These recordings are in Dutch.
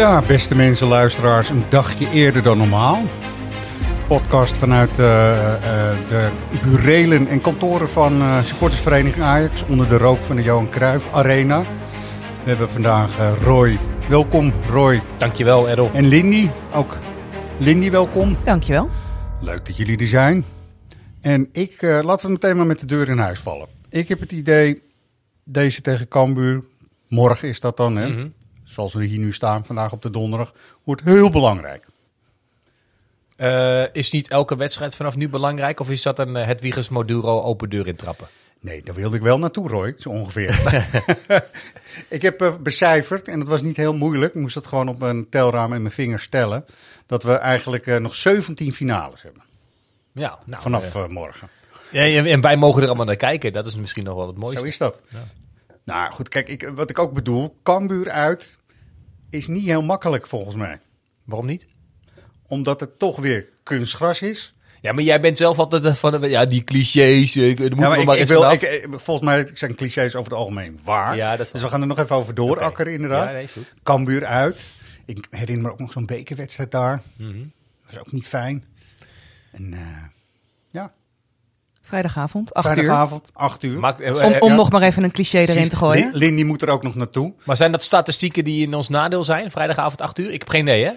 Ja, beste mensen, luisteraars, een dagje eerder dan normaal. Podcast vanuit eh, eh, de burelen en kantoren van eh, supportersvereniging Ajax onder de rook van de Johan Cruijff Arena. We hebben vandaag Roy. Welkom Roy. Dankjewel, Errol. En Lindy, ook Lindy welkom. Dankjewel. Leuk dat jullie er zijn. En ik, eh, laten we meteen maar met de deur in huis vallen. Ik heb het idee, deze tegen Cambuur, morgen is dat dan, hè? Mhm. Zoals we hier nu staan vandaag op de donderdag, wordt heel belangrijk. Eh, is niet elke wedstrijd vanaf nu belangrijk? Of is dat een uh, Hedwiges Moduro open deur intrappen? Nee, daar wilde ik wel naartoe, Roy, zo ongeveer. ik heb uh, becijferd, en dat was niet heel moeilijk, ik moest dat gewoon op een telraam en mijn vingers stellen, dat we eigenlijk uh, nog 17 finales hebben. Ja, nou, vanaf morgen. Ja, en wij mogen er allemaal naar kijken, dat is misschien nog wel het mooiste. Zo is dat. Ja. Nou goed, kijk, ik, wat ik ook bedoel, Cambuur uit is niet heel makkelijk volgens mij. Waarom niet? Omdat het toch weer kunstgras is. Ja, maar jij bent zelf altijd van ja, die clichés. Ik, moeten ja, we ik, maar ik wil, volgens mij zijn clichés over het algemeen waar. Ja, dat is dus we gaan er nog even over doorakkeren, okay. inderdaad. Ja, nee, is goed. Cambuur uit. Ik herinner me ook nog zo'n bekerwedstrijd daar. Mm -hmm. Dat was ook niet fijn. En uh, ja. Vrijdagavond, 8 Vrijdagavond, 8 uur. Maakt, uh, om, om ja. nog maar even een cliché erin te gooien. Lindy moet er ook nog naartoe. Maar zijn dat statistieken die in ons nadeel zijn? Vrijdagavond 8 uur? Ik heb geen idee, hè?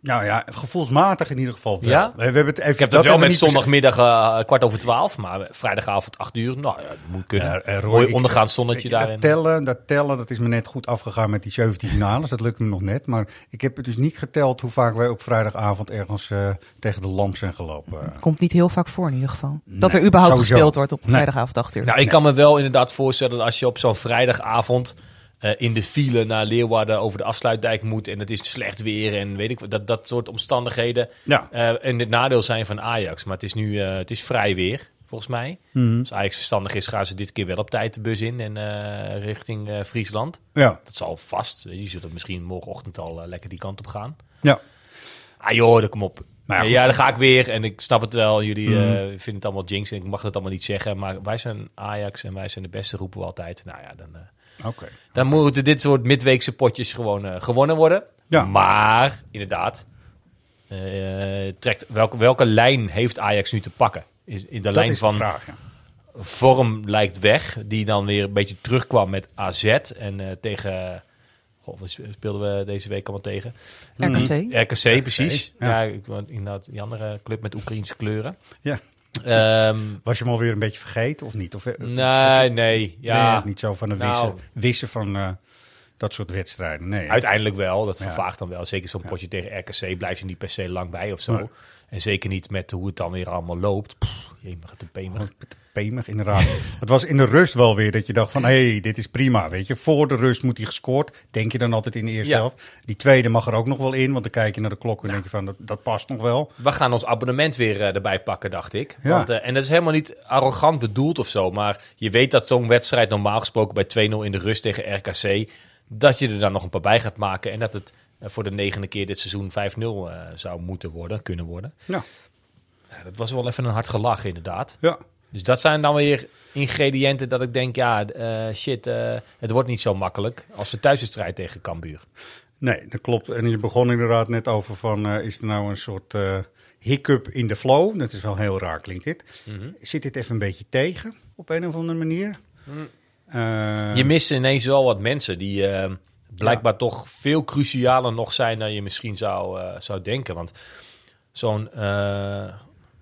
Nou ja, gevoelsmatig in ieder geval wel. Ja? We, hebben het even, ik heb dat, dat wel met zondagmiddag uh, kwart over twaalf, maar vrijdagavond acht uur, nou ja, dat moet kunnen. Uh, Roy, Mooi ondergaand zonnetje ik, daarin. Dat tellen, dat tellen, dat is me net goed afgegaan met die 17 finales. dat lukt me nog net, maar ik heb het dus niet geteld hoe vaak wij op vrijdagavond ergens uh, tegen de lamp zijn gelopen. Het komt niet heel vaak voor in ieder geval. Dat nee, er überhaupt sowieso. gespeeld wordt op vrijdagavond acht uur. Nou, ik nee. kan me wel inderdaad voorstellen dat als je op zo'n vrijdagavond uh, in de file naar Leeuwarden over de afsluitdijk moet en het is slecht weer en weet ik dat dat soort omstandigheden ja. uh, en het nadeel zijn van Ajax. Maar het is nu uh, het is vrij weer volgens mij. Mm. Als Ajax verstandig is, gaan ze dit keer wel op tijd de bus in en richting Friesland. Ja. Dat zal vast. Je zult het misschien morgenochtend al lekker die kant op gaan. Ja. Ah joh, kom op. Nou ja, ja, dan ga ik weer. En ik snap het wel. Jullie mm. vinden het allemaal jinx en ik mag het allemaal niet zeggen. Maar wij zijn Ajax en wij zijn de beste, roepen we altijd. Nou ja, dan... Okay. Dan moeten dit soort midweekse potjes gewoon uh, gewonnen worden. Ja. Maar, inderdaad, uh, trekt, welke, welke lijn heeft Ajax nu te pakken? Is, in de dat lijn is van de vraag, ja. vorm lijkt weg, die dan weer een beetje terugkwam met AZ en uh, tegen... Goh, wat speelden we deze week allemaal tegen? RKC. Mm, RKC, precies. Ja, ja inderdaad, die andere club met Oekraïnse kleuren. Ja. Um, Was je hem alweer een beetje vergeten of niet? Of, nee, nee. Ja. Nee, niet zo van wissen, nou, wissen van uh, dat soort wedstrijden. Nee, uiteindelijk wel. Dat vervaagt ja. dan wel. Zeker zo'n potje tegen RKC blijf je niet per se lang bij of zo. En zeker niet met hoe het dan weer allemaal loopt. Pff, jemig, te pemig. Pemig, inderdaad. het was in de rust wel weer dat je dacht van... hé, hey, dit is prima, weet je. Voor de rust moet hij gescoord. Denk je dan altijd in de eerste Ja. helft. Die tweede mag er ook nog wel in. Want dan kijk je naar de klok en denk je van... dat, dat past nog wel. We gaan ons abonnement weer eh, erbij pakken, dacht ik. Ja. Want, eh, en dat is helemaal niet arrogant bedoeld of zo. Maar je weet dat zo'n wedstrijd normaal gesproken bij 2-0 in de rust tegen RKC... dat je er dan nog een paar bij gaat maken. En dat het eh, voor de negende keer dit seizoen 5-0 eh, zou moeten worden, kunnen worden. Ja. Ja, dat was wel even een hard gelach, inderdaad. Ja. Dus dat zijn dan weer ingrediënten dat ik denk, ja, eh, shit, eh, het wordt niet zo makkelijk als de thuiswedstrijd tegen Cambuur. Nee, dat klopt. En je begon inderdaad net over van... eh, is er nou een soort hiccup in de flow? Dat is wel heel raar, klinkt dit. Mhm. Zit dit even een beetje tegen op een of andere manier? Eh, Je mist ineens wel wat mensen die blijkbaar toch veel crucialer nog zijn dan je misschien zou, zou denken. Want zo'n uh,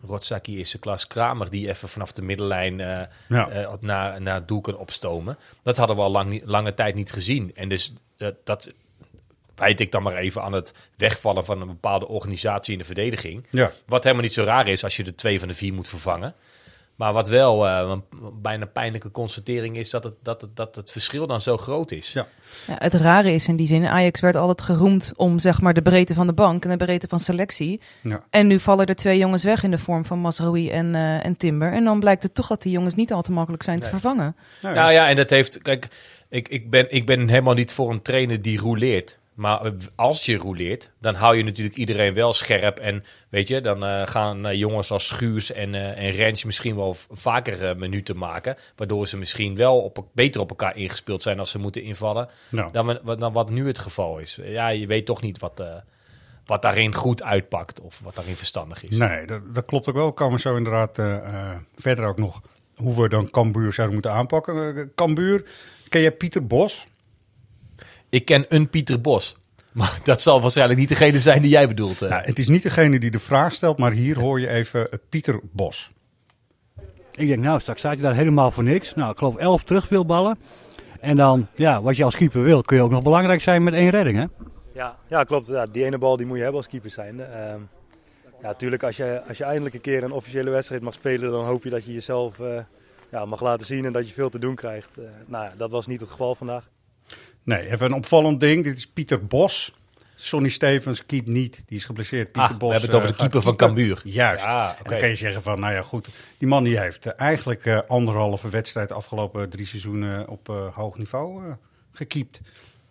Rotzaki is de klas Kramer die even vanaf de middenlijn eh, Ja. eh, naar, naar het doel kan opstomen. Dat hadden we al lang, lange tijd niet gezien. En dus eh, dat wijt ik dan maar even aan het wegvallen van een bepaalde organisatie in de verdediging. Ja. Wat helemaal niet zo raar is als je de twee van de vier moet vervangen. Maar wat wel eh, een bijna pijnlijke constatering is, dat het, dat, het, dat het verschil dan zo groot is. Ja. Ja, het rare is in die zin, Ajax werd altijd geroemd om zeg maar de breedte van de bank en de breedte van selectie. Ja. En nu vallen er twee jongens weg in de vorm van Masroui en, eh, en Timber. En dan blijkt het toch dat die jongens niet al te makkelijk zijn te vervangen. Nou, Nou ja, en dat heeft. Kijk, ik, ik, ben, ik ben helemaal niet voor een trainer die rouleert. Maar als je rouleert, dan hou je natuurlijk iedereen wel scherp. En weet je, dan eh, gaan eh, jongens als Schuurs en, eh en Rens misschien wel vaker minuten maken. Waardoor ze misschien wel op, beter op elkaar ingespeeld zijn als ze moeten invallen. nou. Dan, dan wat nu het geval is. Ja, je weet toch niet wat, wat daarin goed uitpakt of wat daarin verstandig is. Nee, dat, dat klopt ook wel. We komen zo inderdaad verder ook nog hoe we dan Cambuur zouden moeten aanpakken. Cambuur, ken jij Pieter Bos? Ik ken een Pieter Bos. Maar dat zal waarschijnlijk niet degene zijn die jij bedoelt. eh. Nou, het is niet degene die de vraag stelt, maar hier hoor je even eh, Pieter Bos. Ik denk, nou, straks staat je daar helemaal voor niks. Nou, ik geloof 11 terugspeelballen. En dan, ja, wat je als keeper wil, kun je ook nog belangrijk zijn met één redding, hè? Ja, ja klopt. Ja, die ene bal die moet je hebben als keeper zijn. Ehm ja, natuurlijk als je, als je eindelijk een keer een officiële wedstrijd mag spelen, dan hoop je dat je jezelf eh, ja, mag laten zien en dat je veel te doen krijgt. Eh, nou ja, dat was niet het geval vandaag. Nee, even een opvallend ding. Dit is Pieter Bos. Sonny Stevens keept niet. Die is geblesseerd. Pieter Ah, Bos, we hebben het over eh, de keeper gaat van Cambuur. Juist. Ja, En dan kan je zeggen van, nou ja, goed. Die man die heeft eh, eigenlijk eh, anderhalve wedstrijd de afgelopen drie seizoenen op eh, hoog niveau eh gekiept.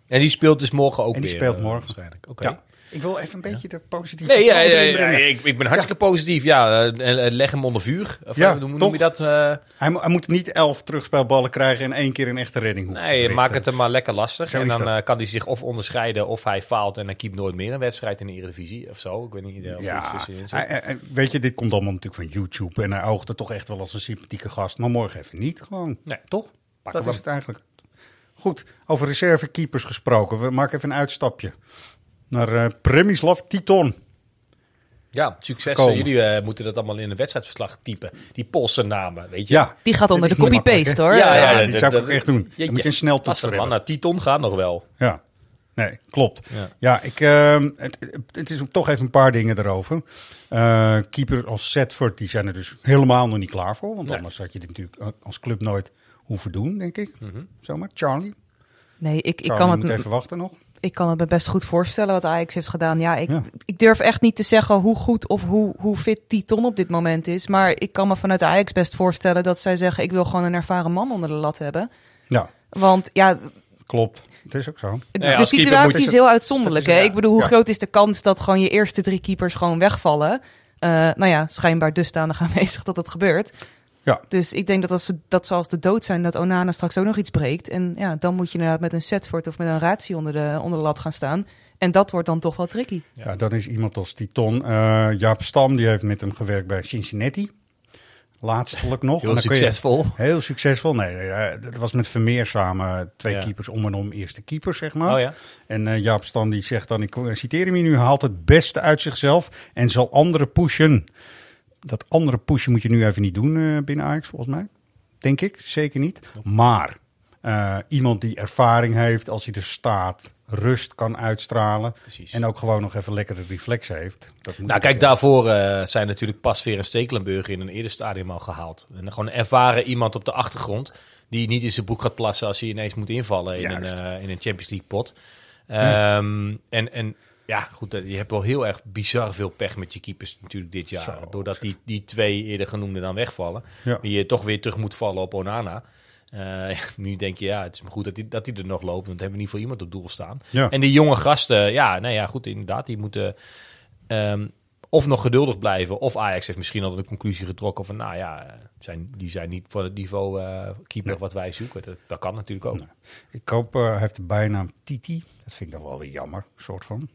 En die speelt dus morgen ook En die weer, speelt eh, morgen. waarschijnlijk. Oké. Ja. Ik wil even een beetje de positieve Nee, ja, ja, ja, ik, ik ben hartstikke positief. Ja, eh, eh, leg hem onder vuur. Of, Ja, eh, hoe noem je dat? eh, Hij, mo- hij moet niet elf terugspelballen krijgen en één keer een echte redding hoeven nee, maak het hem maar lekker lastig. Zo en dan eh, kan hij zich of onderscheiden of hij faalt en dan keept nooit meer een wedstrijd in de Eredivisie of zo. Ik weet niet eh, of Ja, hij- weet je, dit komt allemaal natuurlijk van YouTube. En hij oogde toch echt wel als een sympathieke gast. Maar morgen even niet gewoon. Nee. Toch? Pak dat is het eigenlijk. Goed, over reservekeepers gesproken. We maken even een uitstapje. Naar eh Premislav Titon. Ja, succes. Komen. Jullie eh, moeten dat allemaal in een wedstrijdverslag typen. Die Poolse namen, weet je. Ja, Die gaat onder de copy-paste hoor. Ja, Ja, ja, die dat- zou ik ook echt doen. Jeetje. moet je een voor man. hebben. Nou, Titon gaat nog wel. Ja, nee, klopt. Ja. Ja, ik, ehm, het, het is toch even een paar dingen erover. Eh, keeper als Setford, die zijn er dus helemaal nog niet klaar voor. Want Nee. anders had je dit natuurlijk als club nooit hoeven doen, denk ik. Mhm. Zomaar, Charlie. Nee, ik, ik, Charlie kan moet het, even wachten nog. Ik kan het me best goed voorstellen wat Ajax heeft gedaan. Ja, ik, Ja. ik durf echt niet te zeggen hoe goed of hoe, hoe fit Titon op dit moment is. Maar ik kan me vanuit Ajax best voorstellen dat zij zeggen... ik wil gewoon een ervaren man onder de lat hebben. Ja, Want ja, klopt. Het is ook zo. ja, de situatie is heel uitzonderlijk. is- hè? ja, Ik bedoel, hoe ja. groot is de kans dat gewoon je eerste drie keepers gewoon wegvallen? Eh, nou ja, schijnbaar dusdanig aanwezig dat dat gebeurt. Ja. Dus ik denk dat als ze, dat zoals de dood zijn, dat Onana straks ook nog iets breekt. En ja, dan moet je inderdaad met een Setford of met een Ratio onder de, onder de lat gaan staan. En dat wordt dan toch wel tricky. Ja, dan is iemand als Titon. Eh, Jaap Stam, die heeft met hem gewerkt bij Cincinnati. Laatstelijk nog. Heel je- succesvol. Heel succesvol. Nee, nee, ja, dat was met Vermeer samen twee Ja. keepers om en om eerste keeper, zeg maar. Oh ja. En eh, Jaap Stam die zegt dan, ik citeer hem hier nu, haalt het beste uit zichzelf en zal anderen pushen. Dat andere pushen moet je nu even niet doen eh, binnen Ajax, volgens mij. Denk ik, zeker niet. Maar eh, iemand die ervaring heeft, als hij er staat, rust kan uitstralen. Precies. En ook gewoon nog even lekkere reflex heeft. Dat moet Nou, kijk, daarvoor eh, zijn natuurlijk Pasveer en Stekelenburg in een eerder stadium al gehaald. En gewoon ervaren iemand op de achtergrond die niet in zijn broek gaat plassen als hij ineens moet invallen in een, in een Champions League pot. Ehm, en, en ja, goed, eh, je hebt wel heel erg bizar veel pech met je keepers natuurlijk dit jaar. Zo, doordat die, die twee eerder genoemde dan wegvallen. Ja. Die je toch weer terug moet vallen op Onana. Eh, nu denk je, ja, het is maar goed dat hij dat die er nog loopt. Want hebben we niet voor iemand op doel staan. Ja. En die jonge gasten, ja, nou ja, goed, inderdaad, die moeten ehm, of nog geduldig blijven. Of Ajax heeft misschien al de conclusie getrokken van, nou ja, eh, zijn, die zijn niet voor het niveau eh, keeper Nee. wat wij zoeken. Dat, dat kan natuurlijk ook. Ik hoop, eh, hij heeft de bijnaam Titi. Dat vind ik dan wel weer jammer, soort van.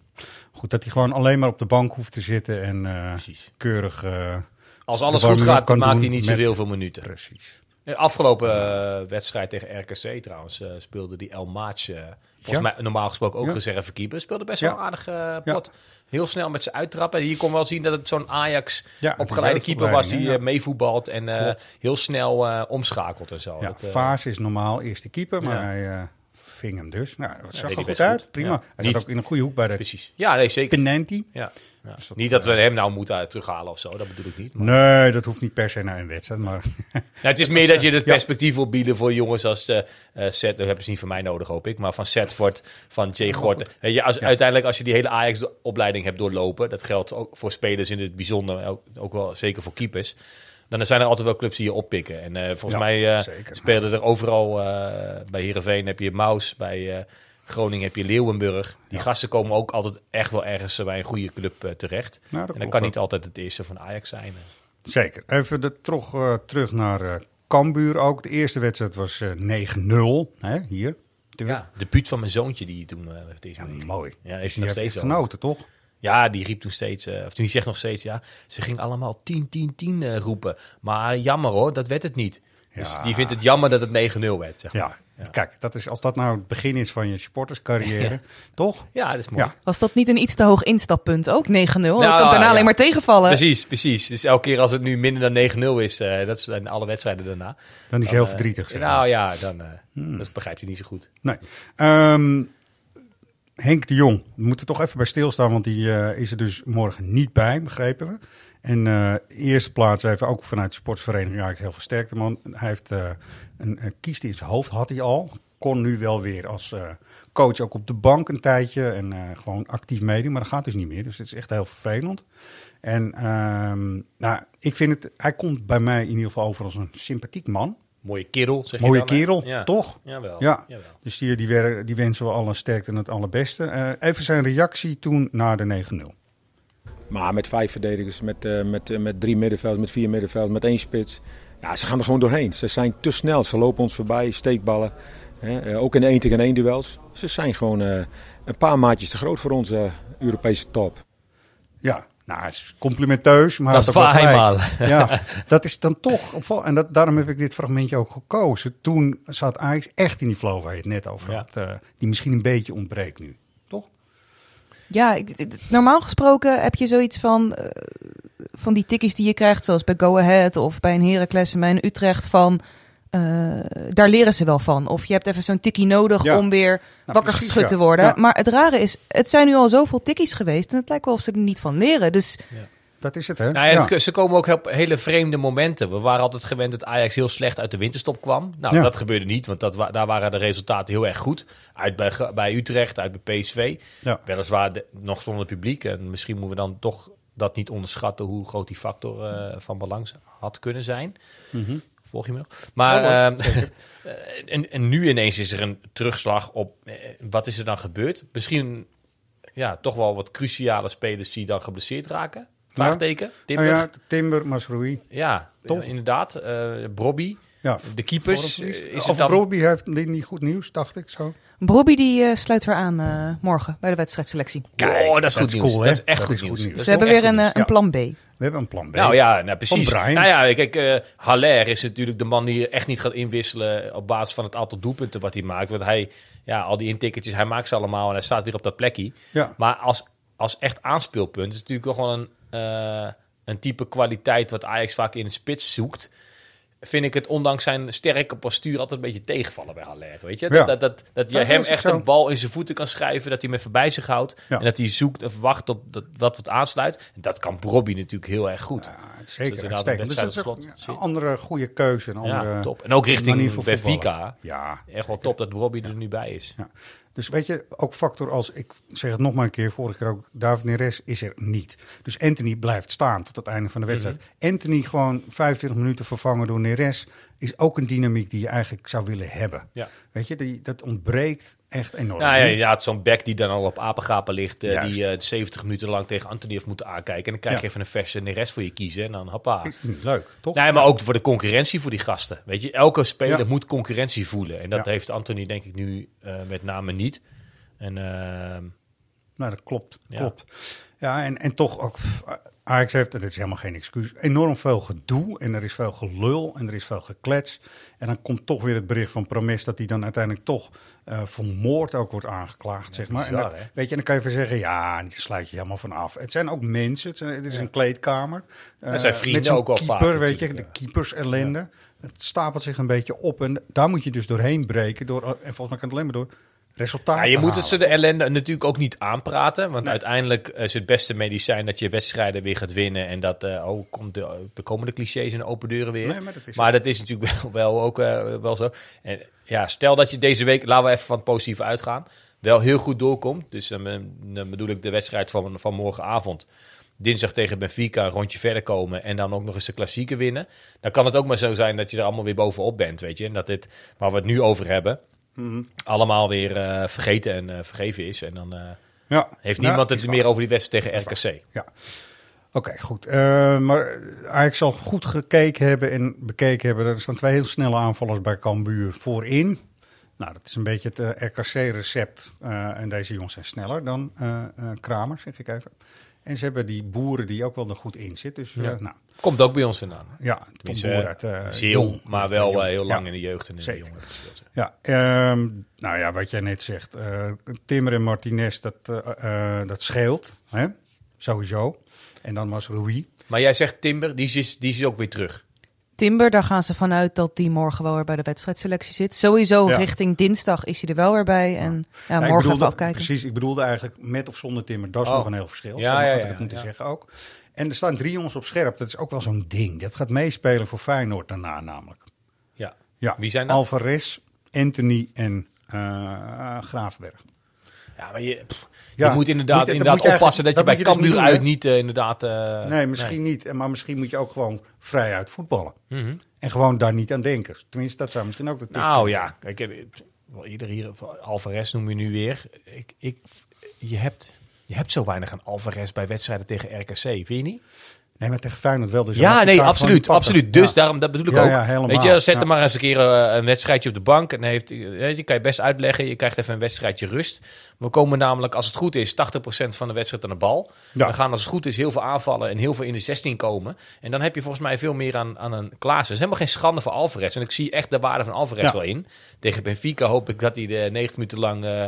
Goed, dat hij gewoon alleen maar op de bank hoeft te zitten en eh, keurig... eh, Als alles goed gaat, dan maakt hij niet met- zoveel veel minuten. Precies. De afgelopen eh, wedstrijd tegen RKC trouwens speelde die El Maatj, eh, volgens Ja. mij normaal gesproken ook Ja. reservekeeper, speelde best wel eh, pot. Heel snel met zijn uittrappen. Hier kon wel zien dat het zo'n Ajax Ja, opgeleide keeper was die meevoetbalt en heel snel omschakelt en zo. Ja, Dat, Vaas is normaal eerste keeper, maar Ja. hij ving hem dus. Nou, dat zag er goed uit. goed. Prima. Ja. Hij Niet- zat ook in een goede hoek bij de Precies. Ja, nee, zeker. penalty. Ja. Ja. Dus dat, niet dat we eh, hem nou moeten uh, terughalen of zo, dat bedoel ik niet. Maar... Nee, dat hoeft niet per se naar een wedstrijd. Maar Nou, het is meer dat je het perspectief wil bieden voor jongens als eh eh, Seth. Dat hebben ze niet van mij nodig, hoop ik. Maar van Setford, van Jay Gorten. Weet je, als, Uiteindelijk, als je die hele Ajax-opleiding hebt doorlopen. Dat geldt ook voor spelers in het bijzonder. Ook, ook wel zeker voor keepers. Dan zijn er altijd wel clubs die je oppikken. En eh, volgens Ja, mij zeker. spelen er overal. eh, bij Heerenveen heb je Maus. Bij Groningen heb je Leeuwenburg. Die gasten komen ook altijd echt wel ergens bij een goede club terecht. Nou, dat en dat kan niet altijd het eerste van Ajax zijn. Zeker. Even de, terug, terug naar Cambuur ook. De eerste wedstrijd was eh 9-0. Hè, hier. Ja, de buurt van mijn zoontje die toen uh, heeft deze Ja, mooi. Ja, heeft nog steeds genoten, toch? Ja, die riep toen steeds, eh, of die zegt nog steeds, ja, ze ging allemaal 10, 10, 10 eh, roepen. Maar jammer hoor, dat werd het niet. Dus Ja. die vindt het jammer dat het 9-0 werd, zeg Ja. maar. Kijk, dat is, als dat nou het begin is van je supporterscarrière, toch? Ja, dat is mooi. Ja. Was dat niet een iets te hoog instappunt ook? 9-0? Dan kan het Nou, daarna ja. alleen maar tegenvallen. Precies, precies. Dus elke keer als het nu minder dan 9-0 is, eh, dat zijn alle wedstrijden daarna. Dan is hij heel eh, verdrietig. zeg maar. Nou ja, dan eh, dat begrijpt hij niet zo goed. Nee. Ehm, Henk de Jong, we moeten toch even bij stilstaan, want die eh, is er dus morgen niet bij, begrepen we. En eh eerste plaats even ook vanuit de sportsvereniging eigenlijk heel versterkte man. Hij heeft eh, een, een kiest in zijn hoofd, had hij al. Kon nu wel weer als coach ook op de bank een tijdje en gewoon actief meedoen, maar dat gaat dus niet meer. Dus het is echt heel vervelend. En ehm, nou, ik vind het, hij komt bij mij in ieder geval over als een sympathiek man. Mooie kerel, zeg je Mooie dan, hè? kerel, Ja. toch? Jawel, Ja. jawel. Dus die, die, die wensen we alle sterkte en het allerbeste. Eh, even zijn reactie toen na de 9-0. Maar met vijf verdedigers, met, eh, met, eh, met drie middenvelders, met vier middenvelders, met één spits. Ja, ze gaan er gewoon doorheen. Ze zijn te snel. Ze lopen ons voorbij, steekballen. Hè, eh, ook in de 1 tegen 1 duels. Ze zijn gewoon eh, een paar maatjes te groot voor onze Europese top. Ja, nou, het is complimenteus, maar Dat is wel eenmaal. Ja, dat is dan toch opvallend. En dat, daarom heb ik dit fragmentje ook gekozen. Toen zat Ajax echt in die flow waar je het net over Ja. had. eh, die misschien een beetje ontbreekt nu, toch? Ja, ik- ik- normaal gesproken heb je zoiets van, eh, van die tikkies die je krijgt, zoals bij Go Ahead of bij een Heracles en bij een Utrecht, van eh, daar leren ze wel van. Of je hebt even zo'n tikkie nodig Ja. om weer wakker precies, geschud ja. te worden. Ja. Maar het rare is, het zijn nu al zoveel tikkies geweest en het lijkt wel of ze er niet van leren. Dus Dat is het, hè? Nou, ja, het- Ze komen ook op hele vreemde momenten. We waren altijd gewend dat Ajax heel slecht uit de winterstop kwam. Nou, Ja. dat gebeurde niet, want dat, daar waren de resultaten heel erg goed. Uit bij, bij Utrecht, uit bij PSV. Ja. Weliswaar de- nog zonder publiek. En misschien moeten we dan toch dat niet onderschatten hoe groot die factor eh, van belang had kunnen zijn. Mhm. Volg je me nog? Maar Ja, hoor, ehm, eh, en, en nu ineens is er een terugslag op eh, wat is er dan gebeurd? Misschien ja, toch wel wat cruciale spelers die dan geblesseerd raken. Vraagteken. Timber. Oh ja, ja, Timber, toch? Toch? inderdaad. eh Brobby. Ja, De keepers. eh, Is Of het dan... Broby heeft niet goed nieuws, dacht ik zo. Brobby die eh, sluit weer aan eh, morgen bij de wedstrijdselectie. Kijk, oh, dat is goed nieuws. cool, dat is echt Dat goed is goed nieuws. nieuws. Dat Ze is hebben weer een, een plan B. We hebben een plan B. Nou ja, nou, precies. Van Brian. Nou ja, kijk, eh Haller is natuurlijk de man die echt niet gaat inwisselen op basis van het aantal doelpunten wat hij maakt. Want hij, ja, al die intikkertjes, hij maakt ze allemaal en hij staat weer op dat plekje. Ja. Maar als, als echt aanspeelpunt is het natuurlijk wel gewoon een, eh, een type kwaliteit wat Ajax vaak in de spits zoekt. Vind ik het ondanks zijn sterke postuur altijd een beetje tegenvallen bij Haller. Weet je? Dat, Ja. dat, dat, dat je Ja, hem echt zo. een bal in zijn voeten kan schrijven. Dat hij hem even bij zich houdt. Ja. En dat hij zoekt en wacht op dat, wat wat aansluit. En dat kan Robbie natuurlijk heel erg goed. Ja, Dus zeker. een Dus dat is slot een andere goede keuze. Een andere Ja, top. En ook richting Benfica. Ja, Echt wel top dat Robbie er nu bij is. Dus weet je, ook factor als, ik zeg het nog maar een keer, vorige keer ook, David Neres is er niet. Dus Anthony blijft staan tot het einde van de wedstrijd. Mhm. Anthony gewoon 25 minuten vervangen door Neres is ook een dynamiek die je eigenlijk zou willen hebben. Ja. Weet je, die, dat ontbreekt echt enorm. Nou ja, had zo'n back die dan al op apengapen ligt. eh, die eh 70 minuten lang tegen Anthony heeft moeten aankijken. En dan krijg je Ja. even een verse Neres voor je kiezen. En dan hoppa. Leuk, toch? Nee, maar ook voor de concurrentie voor die gasten. Weet je, elke speler Ja. moet concurrentie voelen. En dat Ja. heeft Anthony denk ik nu eh, met name niet. En ehm, Nou, dat klopt. Ja. klopt. Ja, en, en toch ook. Ajax heeft, en dit is helemaal geen excuus, enorm veel gedoe. En er is veel gelul en er is veel geklets. En dan komt toch weer het bericht van Promes dat hij dan uiteindelijk toch eh voor moord ook wordt aangeklaagd, zeg maar. en dat- weet je, en dan kan je even zeggen, ja, die sluit je helemaal van af. Het zijn ook mensen, het, zijn- het is een kleedkamer. Dat zijn Eh, vrienden met ook wel keeper, vaak weet je, de keepers ellende. Het stapelt zich een beetje op en daar moet je dus doorheen breken. Door, en volgens mij kan het alleen maar door resultaat Ja, je moet het ze de ellende natuurlijk ook niet aanpraten. Want uiteindelijk is het beste medicijn dat je wedstrijden weer gaat winnen. En dat, eh, oh, komt de, de komende clichés en open deuren weer. Nee, maar dat is maar dat is natuurlijk wel, wel ook eh, wel zo. En ja, stel dat je deze week, laten we even van het positieve uitgaan, wel heel goed doorkomt. Dus dan, dan bedoel ik de wedstrijd van, van morgenavond. Dinsdag tegen Benfica een rondje verder komen en dan ook nog eens de klassieke winnen. Dan kan het ook maar zo zijn dat je er allemaal weer bovenop bent, weet je. En dat dit, waar we het nu over hebben, Allemaal weer eh, vergeten en eh, vergeven is. En dan eh, Ja. heeft niemand het meer over die wedstrijd tegen RKC. Ja. Oké, goed. Eh, maar Ajax zal goed gekeken hebben en bekeken hebben. Er staan twee heel snelle aanvallers bij Cambuur voorin. Nou, dat is een beetje het RKC-recept. Eh, en deze jongens zijn sneller dan eh, eh, Kramer, zeg ik even. En ze hebben die boeren die ook wel er goed in zit. Dus eh, Ja. nou, Komt ook bij ons vandaan. ja, Tom Tenminste, Boer eh, uit uh, Zeel, maar wel eh, heel lang in de jeugd en in Zeker. de jongeren gespeeld. Ja, ehm, nou ja, wat jij net zegt. eh, Timmer en Martinez, dat, eh, eh, dat scheelt. Hè? Sowieso. En dan was Rui. Maar jij zegt Timber, die is, die is ook weer terug. Timber, daar gaan ze vanuit dat die morgen wel weer bij de wedstrijdselectie zit. Sowieso Ja. richting dinsdag is hij er wel weer bij. En ja, Ja, ik morgen bedoelde- even afkijken. Precies, ik bedoelde eigenlijk met of zonder Timmer. Dat is Oh. nog een heel verschil. Ja, Zo ja, had ja, ik het moeten ja. zeggen ook. En er staan drie jongens op scherp. Dat is ook wel zo'n ding. Dat gaat meespelen voor Feyenoord daarna namelijk. Ja. Ja, Wie zijn dat? Alvarez, Anthony en eh Graafberg. Ja, maar je, pff, Ja, je moet inderdaad, moet inderdaad moet oppassen dat je bij dat je dus Cambuur uit niet eh, inderdaad... eh, nee, misschien niet. Maar misschien moet je ook gewoon vrij uit voetballen. Mhm. En gewoon daar niet aan denken. Tenminste, dat zou misschien ook de tip Nou ja, kijk, eh, wel ieder hier, Alvarez noem je nu weer. Ik, ik, je, hebt, je hebt zo weinig aan Alvarez bij wedstrijden tegen RKC, vind je niet? Nee, maar tegen Feyenoord wel. Dus Ja, nee, absoluut. absoluut. Dus Ja. daarom, dat bedoel ik Ja, ook. ja, helemaal. Weet je, zet er maar eens een keer eh, een wedstrijdje op de bank. En heeft, weet je, kan je best uitleggen. Je krijgt even een wedstrijdje rust. We komen namelijk, als het goed is, 80% van de wedstrijd aan de bal. Dan gaan als het goed is heel veel aanvallen en heel veel in de 16 komen. En dan heb je volgens mij veel meer aan, aan een Klaassen. Het is helemaal geen schande voor Alvarez. En ik zie echt de waarde van Alvarez wel in. Tegen Benfica hoop ik dat hij de 90 minuten lang... eh,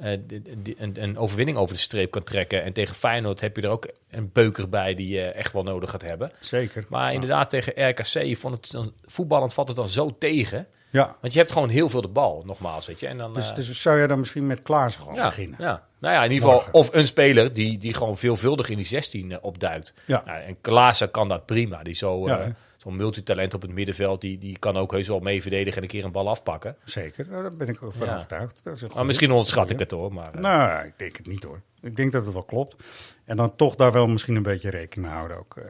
eh, die- die- een, een overwinning over de streep kan trekken. En tegen Feyenoord heb je er ook een beuker bij die je echt wel nodig gaat hebben. Zeker. Maar Ja. inderdaad, tegen RKC vond het dan, voetballend valt het dan zo tegen. Ja. Want je hebt gewoon heel veel de bal, nogmaals, weet je. En dan, Dus, eh, dus zou je dan misschien met Klaassen gewoon ja, beginnen? ja. Nou ja, in ieder geval, Morgen. of een speler die, die gewoon veelvuldig in die 16 eh, opduikt. Ja. Nou, en Klaassen kan dat prima. Die zo, Ja, eh? Zo'n multitalent op het middenveld, die, die kan ook heus wel mee verdedigen en een keer een bal afpakken. Zeker, Nou, daar ben ik ook van Ja. overtuigd. Dat is een Maar misschien onderschat ik het hoor. Maar, eh, Nou, ik denk het niet hoor. Ik denk dat het wel klopt. En dan toch daar wel misschien een beetje rekening mee houden ook. eh,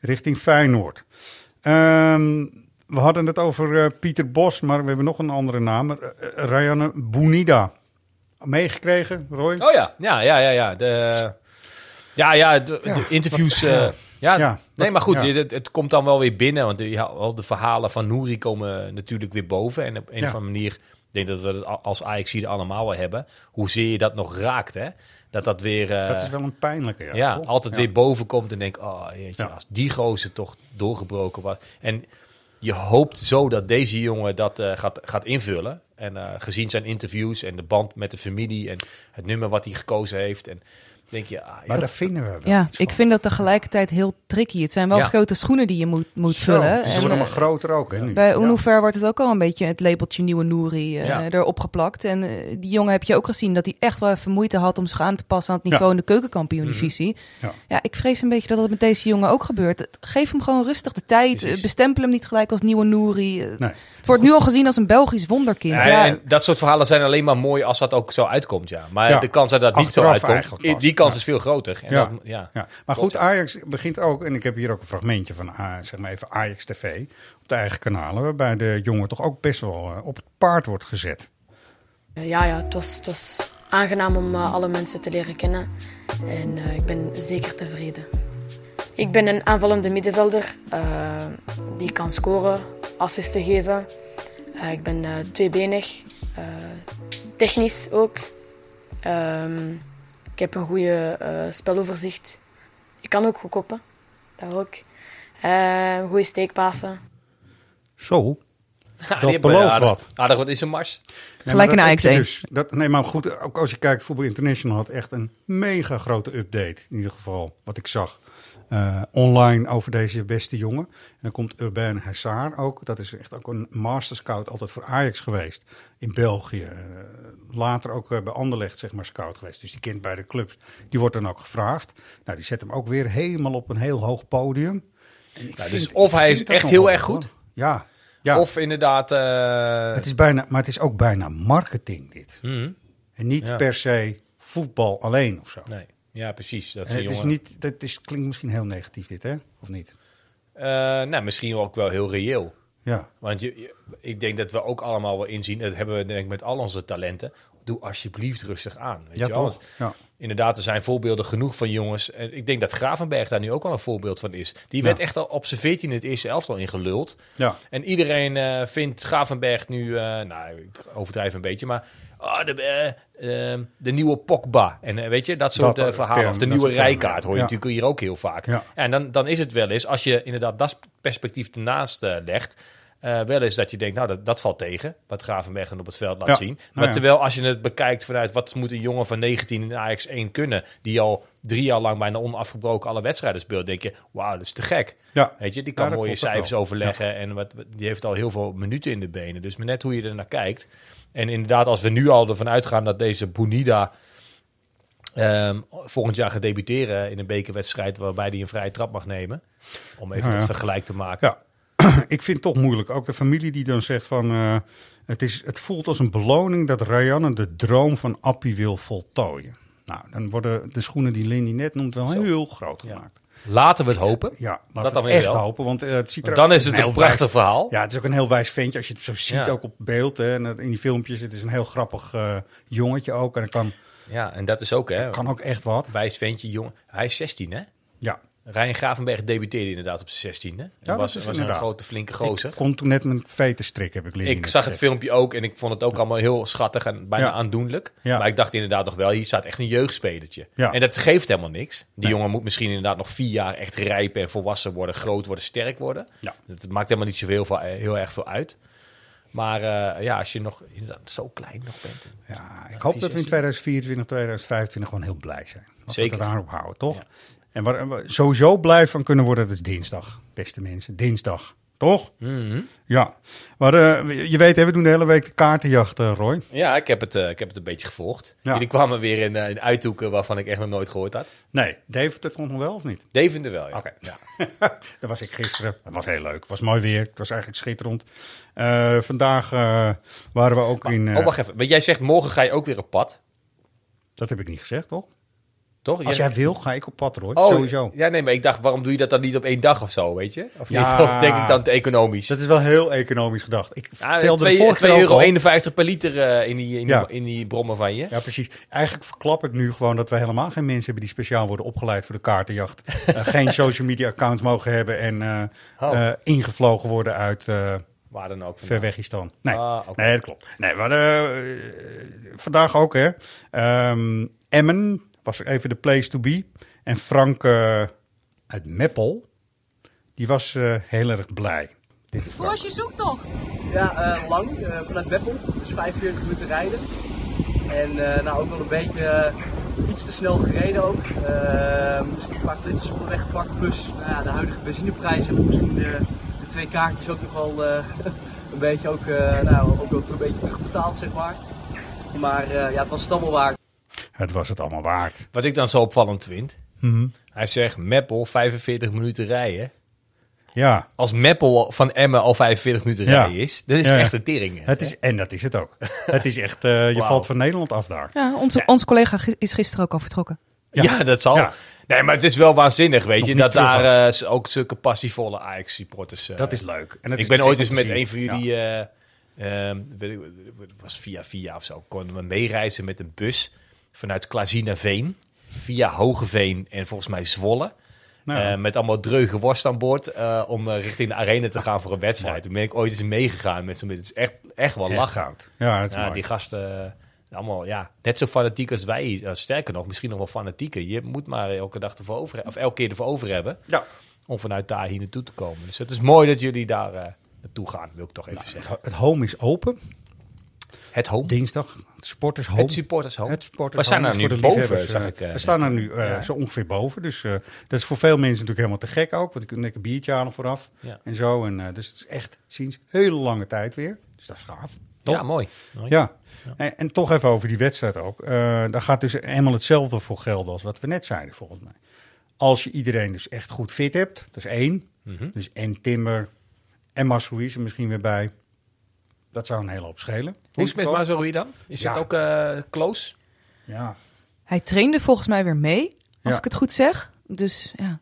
richting Feyenoord. Ehm, we hadden het over eh, Pieter Bos, maar we hebben nog een andere naam. Uh, Rayane Bounida. Meegekregen, Roy? Oh ja, ja, ja, ja. Ja, de, ja, ja, de, Ja, de interviews. wat- eh, ja. nee, maar goed, ja. het, het komt dan wel weer binnen. Want de, de verhalen van Nouri komen natuurlijk weer boven. En op een of andere manier, ik denk dat we het al- als Ajax hier allemaal wel hebben. Hoezeer je dat nog raakt, hè? Dat dat weer... eh, dat is wel een pijnlijke, ja. ja, altijd weer boven komt en denk, oh jeetje, als die gozer toch doorgebroken was. En je hoopt zo dat deze jongen dat eh, gaat, gaat invullen. En eh, gezien zijn interviews en de band met de familie en het nummer wat hij gekozen heeft. En denk je, ah, Maar ja, daar vinden we wel Ja, iets ik vind dat tegelijkertijd heel tricky. Het zijn wel Ja. grote schoenen die je moet, moet Zo, vullen. Ze En, worden maar eh, groter ook, hè, nu. Bij Ja. Unufer wordt het ook al een beetje het labeltje nieuwe Nouri eh, Ja. erop geplakt. En eh, die jongen heb je ook gezien dat hij echt wel even moeite had om zich aan te passen aan het niveau in de keukenkampioen-divisie. Ja. Ja, ik vrees een beetje dat dat met deze jongen ook gebeurt. Geef hem gewoon rustig de tijd. Precies. Bestempel hem niet gelijk als nieuwe Nouri. Nee. Het wordt nu al gezien als een Belgisch wonderkind. Ja, Ja, en dat soort verhalen zijn alleen maar mooi als dat ook zo uitkomt, ja. Maar Ja, de kans dat dat niet zo uitkomt. Kans Ja. is veel groter. En Ja. dat- ja. Ja, maar goed, Ajax begint ook, en ik heb hier ook een fragmentje van ah, zeg maar even Ajax TV op de eigen kanalen, waarbij de jongen toch ook best wel eh, op het paard wordt gezet. Eh, Ja, ja het, was, het was aangenaam om eh, alle mensen te leren kennen. En eh, ik ben zeker tevreden. Ik ben een aanvallende middenvelder die kan scoren, assisten geven. Eh, ik ben eh, tweebenig, eh, technisch ook. Ehm, ik heb een goede eh, speloverzicht. Ik kan ook goed koppen, dat ook. Eh goede steekpassen. Zo, Ja, Dat belooft wat. Aardig wat is een mars. Nee, Gelijk een Ajax heb je 1. Dus, dat, nee, maar goed, ook als je kijkt, Voetbal International had echt een mega grote update. In ieder geval, wat ik zag. Eh, online over deze beste jongen. En dan komt Urbain Hazard ook. Dat is echt ook een master scout, altijd voor Ajax geweest in België. Eh, later ook eh, bij Anderlecht, zeg maar, scout geweest. Dus die kent bij de clubs. Die wordt dan ook gevraagd. Nou, die zet hem ook weer helemaal op een heel hoog podium. En ik Nou, vind- dus of ik hij is echt heel erg hoor. goed. Ja, ja. Of inderdaad... het is bijna, maar het is ook bijna marketing dit. mhm. En niet Ja. per se voetbal alleen of zo. Nee, ja, precies. Dat een het is niet, dat is, klinkt misschien heel negatief dit, hè? Of niet? Eh, nou, misschien ook wel heel reëel. Ja. Want je, je- ik denk dat we ook allemaal wel inzien, dat hebben we denk ik met al onze talenten, doe alsjeblieft rustig aan. Weet Ja, je toch? Ja. Inderdaad, er zijn voorbeelden genoeg van jongens. En ik denk dat Gravenberg daar nu ook al een voorbeeld van is. Die Ja. werd echt al op zijn 14 het eerste elftal ingeluld. Ja. En iedereen eh, vindt Gravenberg nu, eh, nou, ik overdrijf een beetje, maar ah, de, eh, eh, de nieuwe Pogba. En eh, weet je, dat soort Dat, eh, verhalen. term, of de nieuwe Rijkaard hoor je ja. natuurlijk hier ook heel vaak. Ja. En dan, dan is het wel eens, als je inderdaad dat perspectief ernaast legt, eh, wel eens dat je denkt, nou, dat, dat valt tegen, wat Gravenberg op het veld laat Ja. zien. Nou Maar ja. terwijl als je het bekijkt vanuit wat moet een jongen van 19 in Ajax 1 kunnen, die al drie jaar lang bijna onafgebroken alle wedstrijden speelt, denk je, wauw, dat is te gek. Ja. Weet je, die kan mooie cijfers overleggen en wat, die heeft al heel veel minuten in de benen. Dus maar net hoe je er naar kijkt. En inderdaad, als we nu al ervan uitgaan dat deze Bonida ehm, volgend jaar gaat debuteren in een bekerwedstrijd waarbij hij een vrije trap mag nemen, om even dat ja. vergelijk te maken. Ik vind het toch moeilijk. Ook de familie die dan zegt van... eh, het, is, het voelt als een beloning dat Ryan de droom van Appie wil voltooien. Nou, dan worden de schoenen die Lindy net noemt wel heel groot gemaakt. Laten we het hopen. Ja, laten Dat we dan het weer echt wel. hopen. Want eh, het ziet er Want dan is een het een heel prachtig wijs- verhaal. Ja, het is ook een heel wijs ventje. Als je het zo ziet, Ja. ook op beeld. Hè, en in die filmpjes, het is een heel grappig eh, jongetje ook. En kan, Ja, en dat is ook, hè. kan ook echt wat. Wijs ventje, jongen. Hij is 16, hè? Ja. Rijn Gravenberg debuteerde inderdaad op zijn 16e. En dat was, was een grote, flinke gozer. Ik kon toen net mijn vetenstrik, heb ik leren. Ik zag het filmpje ook en ik vond het ook allemaal heel schattig en bijna Ja. aandoenlijk. Maar ik dacht inderdaad nog wel, hier staat echt een jeugdspelertje. En dat geeft helemaal niks. Die Nee. jongen moet misschien inderdaad nog vier jaar echt rijpen en volwassen worden, groot worden, sterk worden. Dat maakt helemaal niet zoveel veel, heel erg veel uit. Maar eh, ja, als je nog inderdaad zo klein nog bent. Ja, ik hoop dat we in 2024, 2025 gewoon heel blij zijn. Als Zeker. we het daarop houden, toch? En waar we sowieso blij van kunnen worden, dat is dinsdag, beste mensen. Dinsdag, toch? Mhm. Ja. Maar eh, je weet, hè, we doen de hele week de kaartenjacht, eh, Roy. Ja, ik heb, het, eh, ik heb het een beetje gevolgd. Ja. Jullie kwamen weer in, in uithoeken waarvan ik echt nog nooit gehoord had. Nee, dat komt nog wel of niet? Deventer wel, ja. Oké. ja. Daar was ik gisteren. Dat was heel leuk. Het was mooi weer. Het was eigenlijk schitterend. Vandaag waren we ook in... oh, wacht even. Want jij zegt morgen ga je ook weer op pad. Dat heb ik niet gezegd, toch? Toch? Als jij wil, ga ik op pad, Roy. Oh, Sowieso. Ja, nee, maar ik dacht, waarom doe je dat dan niet op één dag of zo, weet je? Of, Ja. niet? of denk ik dan te economisch? Dat is wel heel economisch gedacht. Ik vertelde de 2 vorige keer ook euro al- 51 per liter eh, in, die, in, Ja. die, in die brommen van je. Ja, precies. Eigenlijk verklap ik nu gewoon dat we helemaal geen mensen hebben die speciaal worden opgeleid voor de kaartenjacht. Eh, geen social media accounts mogen hebben en eh, Oh. ingevlogen worden uit Waar dan ook. vandaan. Verwegistan. Nee. Ah, nee, dat klopt. Nee, eh, vandaag ook, hè. Ehm, Emmen was even de place to be. En Frank eh, uit Meppel, die was eh, heel erg blij. Dit is Hoe was je zoektocht? Ja, eh, lang, eh, vanuit Meppel, dus 45 minuten rijden. En eh, nou ook wel een beetje iets te snel gereden ook. Misschien een paar liters op de weg gepakt, plus nou ja, de huidige benzineprijs hebben misschien de, de twee kaartjes ook nog wel eh, een beetje ook, eh, nou, ook wel een beetje terugbetaald zeg maar. Maar eh, ja, het was het allemaal waard. Het was het allemaal waard. Wat ik dan zo opvallend vind. Mhm. Hij zegt Meppel 45 minuten rijden. Ja. Als Meppel van Emmen al 45 minuten Ja. rijden is, dat is Ja. echt een tering. Het is, en dat is het ook. het is echt, eh, je valt van Nederland af daar. Ja, onze, onze collega is gisteren ook al vertrokken. Ja, dat zal. Ja. Nee, maar het is wel waanzinnig, weet Nog je, dat terug daar eh, ook zulke passievolle Ajax-supporters... eh, Dat is leuk. En het ik is ben te ooit eens met een van jullie, eh, ehm, weet ik, het was via via of zo, konden we meereizen met een bus vanuit Klazina-Veen, via Hogeveen en volgens mij Zwolle. Nou. Eh, met allemaal dreuge worst aan boord eh, om eh, richting de arena te gaan voor een wedstrijd. Toen ben ik ooit eens meegegaan met zo'n Het is echt, echt wel Echt lachen. goud. Ja, dat is mooi. Die gasten, allemaal ja, net zo fanatiek als wij. Sterker nog, misschien nog wel fanatieker. Je moet maar elke dag ervoor over, of elke keer ervoor over hebben. Ja. Om vanuit daar hier naartoe te komen. Dus het is mooi dat jullie daar naartoe gaan, wil ik toch even zeggen. Het home is open. Het home. Dinsdag, het Sporters Home. Het supporters home. Het Sporters We staan er voor nu de boven, zag eh, ik, eh, we staan er nu eh, Ja. zo ongeveer boven. Dus eh, dat is voor veel mensen natuurlijk helemaal te gek ook. Want je kunt lekker biertje halen vooraf Ja. en zo. En, dus het is echt sinds hele lange tijd weer. Dus dat is gaaf. Ja, mooi. Mooi. Ja. En, en toch even over die wedstrijd ook. Eh, daar gaat dus helemaal hetzelfde voor gelden als wat we net zeiden, volgens mij. Als je iedereen dus echt goed fit hebt, dat is één. Mhm. Dus en Timber en Masrouis er misschien weer bij. Dat zou een hele hoop schelen. Hoe is het met dan? Is Ja. het ook eh, close? Ja. Hij trainde volgens mij weer mee, als Ja. ik het goed zeg. Dus ja.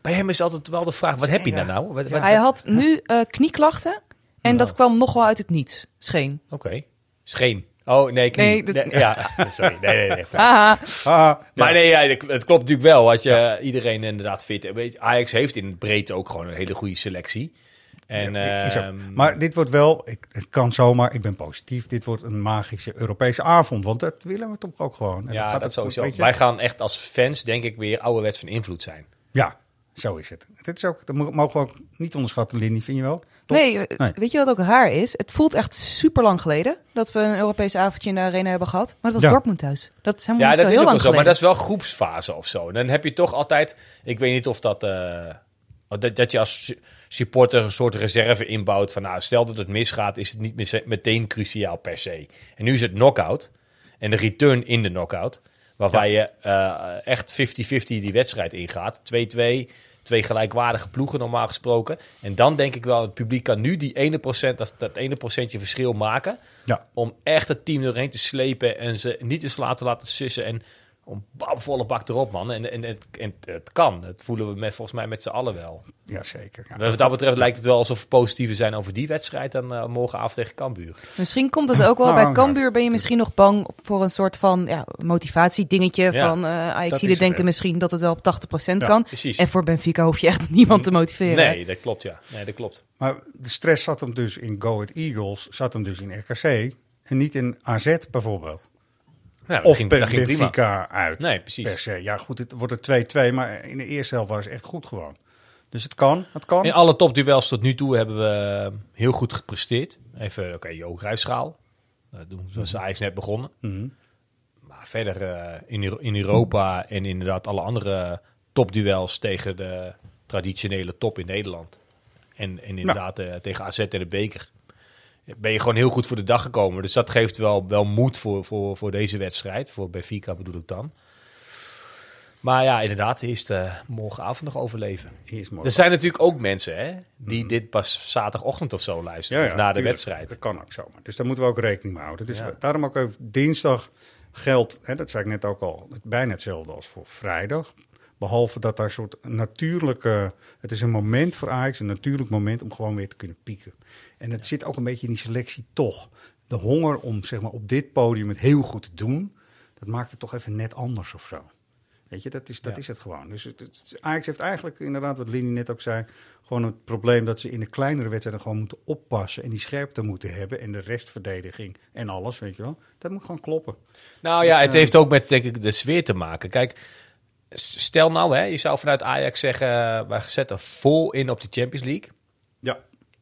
Bij hem is altijd wel de vraag, wat heb je daar nou? Wat, wat- Hij had nu eh, knieklachten en dat kwam nog wel uit het niets, scheen. Oké. Scheen. Oh, nee, knie. Nee, dat- Nee, ja, sorry. Nee, nee, nee. Ah, Maar nee, ja, het klopt natuurlijk wel. Als je iedereen inderdaad fit hebt. Weet je, Ajax heeft in het breedte ook gewoon een hele goede selectie. En, Ja, ehm, Maar dit wordt wel, ik, het kan zomaar, ik ben positief. Dit wordt een magische Europese avond. Want dat willen we toch ook gewoon. En ja, gaat dat het- sowieso. weet je- Wij gaan echt als fans, denk ik, weer ouderwets van invloed zijn. Ja, zo is het. Dit is ook, dat mo- mogen we ook niet onderschatten, Lindy, vind je wel? Toch? Nee, eh, weet je wat ook raar is? Het voelt echt super lang geleden dat we een Europees avondje in de arena hebben gehad. Maar dat was Ja. Dortmund thuis. Dat is helemaal Ja, niet dat zo is heel ook wel lang zo. Maar dat is wel groepsfase of zo. Dan heb je toch altijd... Ik weet niet of dat... eh, dat, dat je als supporter een soort reserve inbouwt van... Nou, stel dat het misgaat, is het niet meteen cruciaal per se. En nu is het knockout. En de return in de knockout. Waarbij je eh, echt 50-50 die wedstrijd ingaat. 2-2, twee gelijkwaardige ploegen normaal gesproken. En dan denk ik wel, het publiek kan nu die ene procent, dat, dat ene procentje verschil maken. Ja. Om echt het team doorheen te slepen en ze niet eens laten laten sussen. En om bam, volle bak erop, man. En, en, het, en het kan. Dat voelen we met, volgens mij met z'n allen wel. Jazeker. Ja. Wat dat betreft lijkt het wel alsof we positiever zijn over die wedstrijd dan eh, morgenavond tegen Cambuur. Misschien komt het ook wel. Nou, Bij Cambuur ben je misschien nog bang voor een soort van ja, motivatiedingetje. Ja, van eh het, denken misschien dat het wel op 80% Ja, kan. precies. En voor Benfica hoef je echt niemand te motiveren. Nee, dat klopt, ja. Nee, dat klopt. Maar de stress zat hem dus in Go Ahead Eagles, zat hem dus in RKC en niet in AZ bijvoorbeeld. Ja, dat of ging- dat. Benfica uit. Nee, precies. Per se. Ja, goed, het wordt er 2-2, maar in de eerste helft was het echt goed gewoon. Dus het kan, het kan. In alle topduels tot nu toe hebben we heel goed gepresteerd. Even, oké, Jo Ruisschaal. Uh, toen was Ajax net begonnen. Mhm. Maar verder eh, in, in Europa en inderdaad alle andere topduels tegen de traditionele top in Nederland. En, en inderdaad eh, tegen AZ en de beker. Ben je gewoon heel goed voor de dag gekomen. Dus dat geeft wel, wel moed voor, voor, voor deze wedstrijd. Voor Benfica bedoel ik dan. Maar ja, inderdaad, eerst eh, morgenavond nog overleven. Morgen. Er zijn natuurlijk ook mensen hè, die dit pas zaterdagochtend of zo luisteren. of na de wedstrijd. Dat kan ook zomaar. Dus daar moeten we ook rekening mee houden. Dus Ja. daarom ook even dinsdag geldt, hè, dat zei ik net ook al, bijna hetzelfde als voor vrijdag. Behalve dat daar een soort natuurlijke... Het is een moment voor Ajax, een natuurlijk moment om gewoon weer te kunnen pieken. En het zit ook een beetje in die selectie toch. De honger om zeg maar, op dit podium het heel goed te doen, dat maakt het toch even net anders of zo. Weet je, dat is, dat Ja. is het gewoon. Dus het, het- Ajax heeft eigenlijk inderdaad, wat Lini net ook zei, gewoon het probleem dat ze in de kleinere wedstrijden gewoon moeten oppassen en die scherpte moeten hebben en de restverdediging en alles, weet je wel. Dat moet gewoon kloppen. Nou ja, het eh, heeft ook met denk ik, de sfeer te maken. Kijk, stel nou, hè, je zou vanuit Ajax zeggen, eh, wij zetten vol in op de Champions League.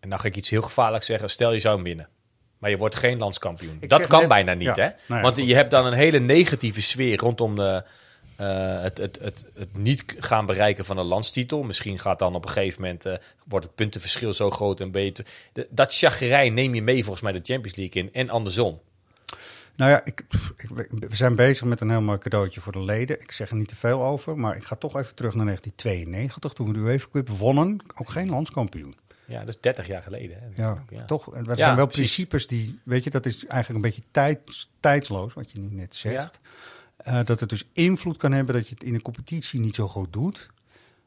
En dan ga ik iets heel gevaarlijks zeggen. Stel je zou hem winnen. Maar je wordt geen landskampioen. Ik dat kan net- bijna niet, ja, hè? nou ja, Want goed. je hebt dan een hele negatieve sfeer rondom de, eh, het, het, het, het niet gaan bereiken van een landstitel. Misschien gaat dan op een gegeven moment, eh, wordt het puntenverschil zo groot en beter. De- dat chagrijn neem je mee volgens mij de Champions League in. En andersom. Nou ja, ik- we zijn bezig met een heel mooi cadeautje voor de leden. Ik zeg er niet te veel over, maar ik ga toch even terug naar 1992, toen we de UEFA Cup wonnen. Ook geen landskampioen. Ja, dat is 30 jaar geleden. Hè? Ja, toch? Er zijn wel precies. principes die, weet je, dat is eigenlijk een beetje tijd, tijdsloos, wat je nu net zegt. Eh, dat het dus invloed kan hebben dat je het in een competitie niet zo goed doet.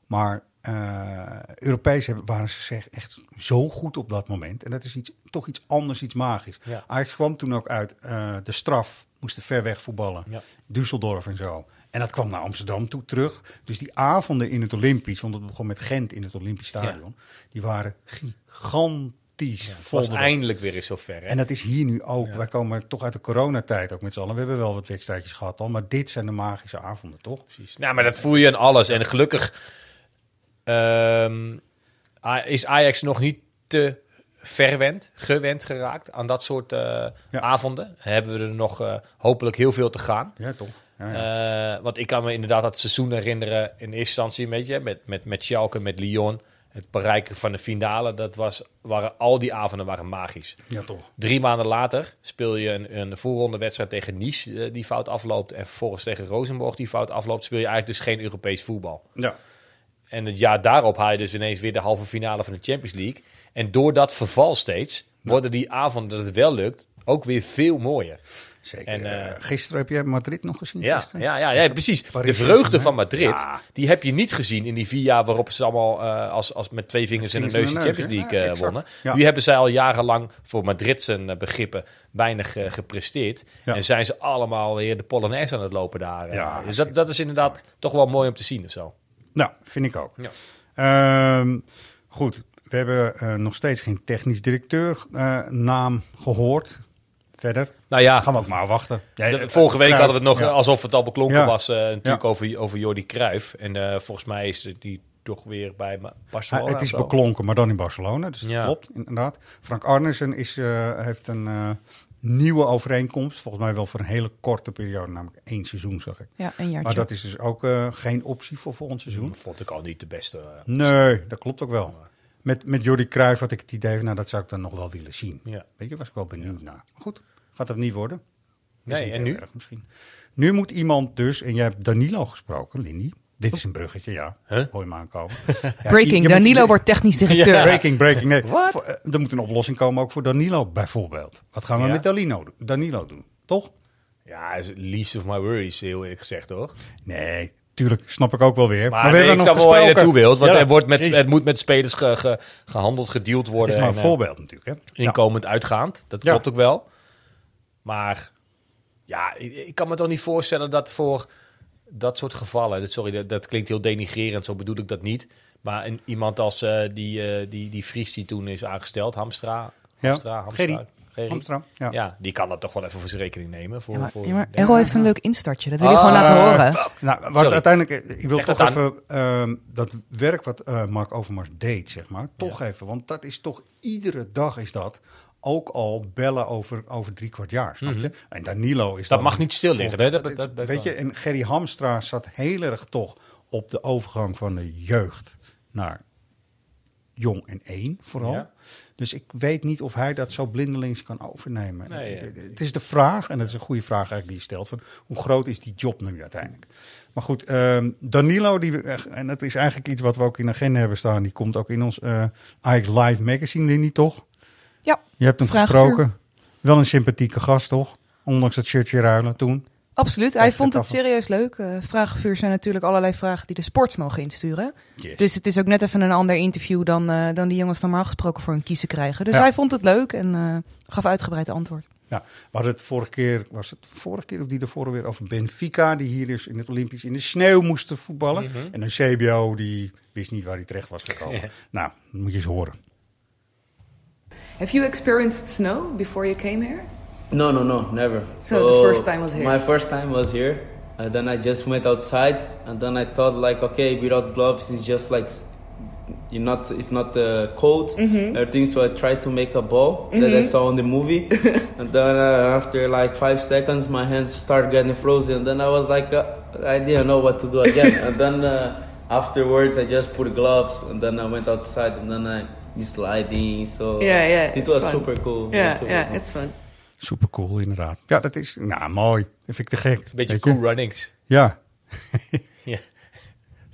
Maar eh Europees hebben, waren ze zeg, echt zo goed op dat moment. En dat is iets, toch iets anders, iets magisch. Ja. Ajax kwam toen ook uit eh, de straf, moesten ver weg voetballen. Ja. Düsseldorf en zo. En dat kwam naar Amsterdam toe terug. Dus die avonden in het Olympisch, want het begon met Gent in het Olympisch Stadion, die waren gigantisch. Het vol was eindelijk weer eens zover. Hè? En dat is hier nu ook. Ja. Wij komen toch uit de coronatijd ook met z'n allen. We hebben wel wat wedstrijdjes gehad al, maar dit zijn de magische avonden, toch? Precies. Nou, maar dat voel je aan alles. En gelukkig ehm, is Ajax nog niet te verwend, gewend geraakt aan dat soort eh, avonden. Hebben we er nog eh, hopelijk heel veel te gaan. Ja, toch. Ja, Eh, want ik kan me inderdaad dat seizoen herinneren in eerste instantie een beetje met, met, met Schalke, met Lyon. Het bereiken van de finale, dat was, waren, al die avonden waren magisch. Ja, toch. Drie maanden later speel je een, een voorronde wedstrijd tegen Nice eh, die fout afloopt. En vervolgens tegen Rosenborg die fout afloopt. Speel je eigenlijk dus geen Europees voetbal. Ja. En het jaar daarop haal je dus ineens weer de halve finale van de Champions League. En door dat verval steeds worden die avonden dat het wel lukt ook weer veel mooier. Zeker. En, eh, Gisteren heb jij Madrid nog gezien? ja, gisteren? ja, ja, ja, precies. Paris de vreugde van Madrid, Ja. die heb je niet gezien in die vier jaar waarop ze allemaal eh, als, als met twee vingers in de neus de Champions League eh, Ja, wonnen. Nu hebben zij al jarenlang voor Madrid zijn begrippen weinig gepresteerd. En zijn ze allemaal weer de Polonaise aan het lopen daar. dus dat, dat is inderdaad toch wel mooi om te zien of zo. Nou, vind ik ook. Ja. Ehm, goed, we hebben nog steeds geen technisch directeur naam gehoord. Verder. Nou ja, Gaan we ook maar wachten. Ja, De- eh, vorige week Cruijff, hadden we het nog ja. eh, alsof het al beklonken Ja. was. eh, natuurlijk Ja. over, over Jordi Cruijff. En eh, volgens mij is die toch weer bij Barcelona. Ah, het is beklonken, maar dan in Barcelona. Dus Ja. dat klopt, inderdaad. Frank Arnesen is, eh, heeft een eh, nieuwe overeenkomst. Volgens mij wel voor een hele korte periode, namelijk één seizoen, zag ik. Ja, een jaartje. Maar dat is dus ook eh, geen optie voor volgend seizoen. Vond ik al niet de beste. eh, Nee, dat klopt ook wel. Met, met Jordi Cruijff had ik het idee van, nou, dat zou ik dan nog wel willen zien. Ja. Weet je, was ik wel benieuwd naar. Maar goed, gaat dat niet worden? Is Nee, niet en heel nu? erg misschien. Nu moet iemand dus, en jij hebt Danilo gesproken, Lindy. Dit is een bruggetje, ja. Huh? Hoor je me aankomen. Ja, Breaking, je- je Danilo moet- wordt technisch directeur. Ja. Breaking, breaking. Nee? Voor, eh, er moet een oplossing komen ook voor Danilo bijvoorbeeld. Wat gaan we Ja. met Danilo, doen? Danilo doen? Toch? Ja, is least of my worries, heel eerlijk gezegd, hoor. Nee, tuurlijk, snap ik ook wel weer. Maar, we nee, hebben ik nog snap wel waar je naartoe wilt. Want Ja, er wordt met, het moet met spelers ge- ge- gehandeld, gedeeld Het worden. is maar een en, eh, voorbeeld natuurlijk. Hè? Ja. Inkomend, uitgaand. Dat Ja. klopt ook wel. Maar ja, ik, ik kan me toch niet voorstellen dat voor dat soort gevallen... dat- Sorry, dat, dat klinkt heel denigrerend, zo bedoel ik dat niet. Maar een, iemand als eh, die, eh, die, die Fries die toen is aangesteld, Hamstra... Ja, Hamstra. Gerry. Hamstra, ja. Ja. die kan dat toch wel even voor zijn rekening nemen. Voor, Ja, maar, voor ja, maar Errol heeft een leuk instartje. Dat wil je Ah, gewoon laten horen. Nou, wat Sorry. uiteindelijk, ik wil Zeg toch even ehm, dat werk wat eh, Mark Overmars deed, zeg maar, toch even. Want dat is toch, iedere dag is dat ook al bellen over, over drie kwart jaar, snap je? En Danilo is Mhm. Dat mag niet stil liggen, hè? Dat- Dat- weet je, en Gerry Hamstra zat heel erg toch op de overgang van de jeugd naar jong en één vooral. Ja. Dus ik weet niet of hij dat zo blindelings kan overnemen. Nee, het, ja. het- het is de vraag, en dat is een goede vraag eigenlijk die je stelt, van hoe groot is die job nu uiteindelijk? Maar goed, ehm, Danilo, die, en dat is eigenlijk iets wat we ook in de agenda hebben staan, die komt ook in ons Ajax Live magazine, Lindy, toch? Ja, Je hebt hem Vraagvuur. gesproken. Wel een sympathieke gast, toch? Ondanks dat shirtje ruilen toen. Absoluut. Hij vond het serieus leuk. Eh vragenvuur zijn natuurlijk allerlei vragen die de sports mogen insturen. Yes. Dus het is ook net even een ander interview dan, eh, dan die jongens normaal gesproken voor hun kiezen krijgen. Dus Ja. hij vond het leuk en eh, gaf uitgebreid antwoord. Ja, we hadden het vorige keer, was het vorige keer of die ervoor weer over Benfica, die hier dus in het Olympisch in de sneeuw moesten voetballen. Mhm. En een CBO die wist niet waar hij terecht was gekomen. nou, dat moet je eens horen. Have you experienced snow before you came here? No, no, no, never. So the first time was here? My first time was here, and then I just went outside, and then I thought like, okay, without gloves, it's just like, you're not, it's not uh, cold, Mhm. everything. So I tried to make a ball that I Mhm. saw in the movie, and then uh, after like five seconds, my hands started getting frozen. And then I was like, uh, I didn't know what to do again. and then uh, afterwards, I just put gloves, and then I went outside, and then I sliding. So Yeah, yeah, it was fun. super cool. It Yeah, yeah, cool. it's fun. Super cool, inderdaad. Ja, dat is, nou, mooi. Dat vind ik te gek. een beetje cool runnings. Ja. Ja.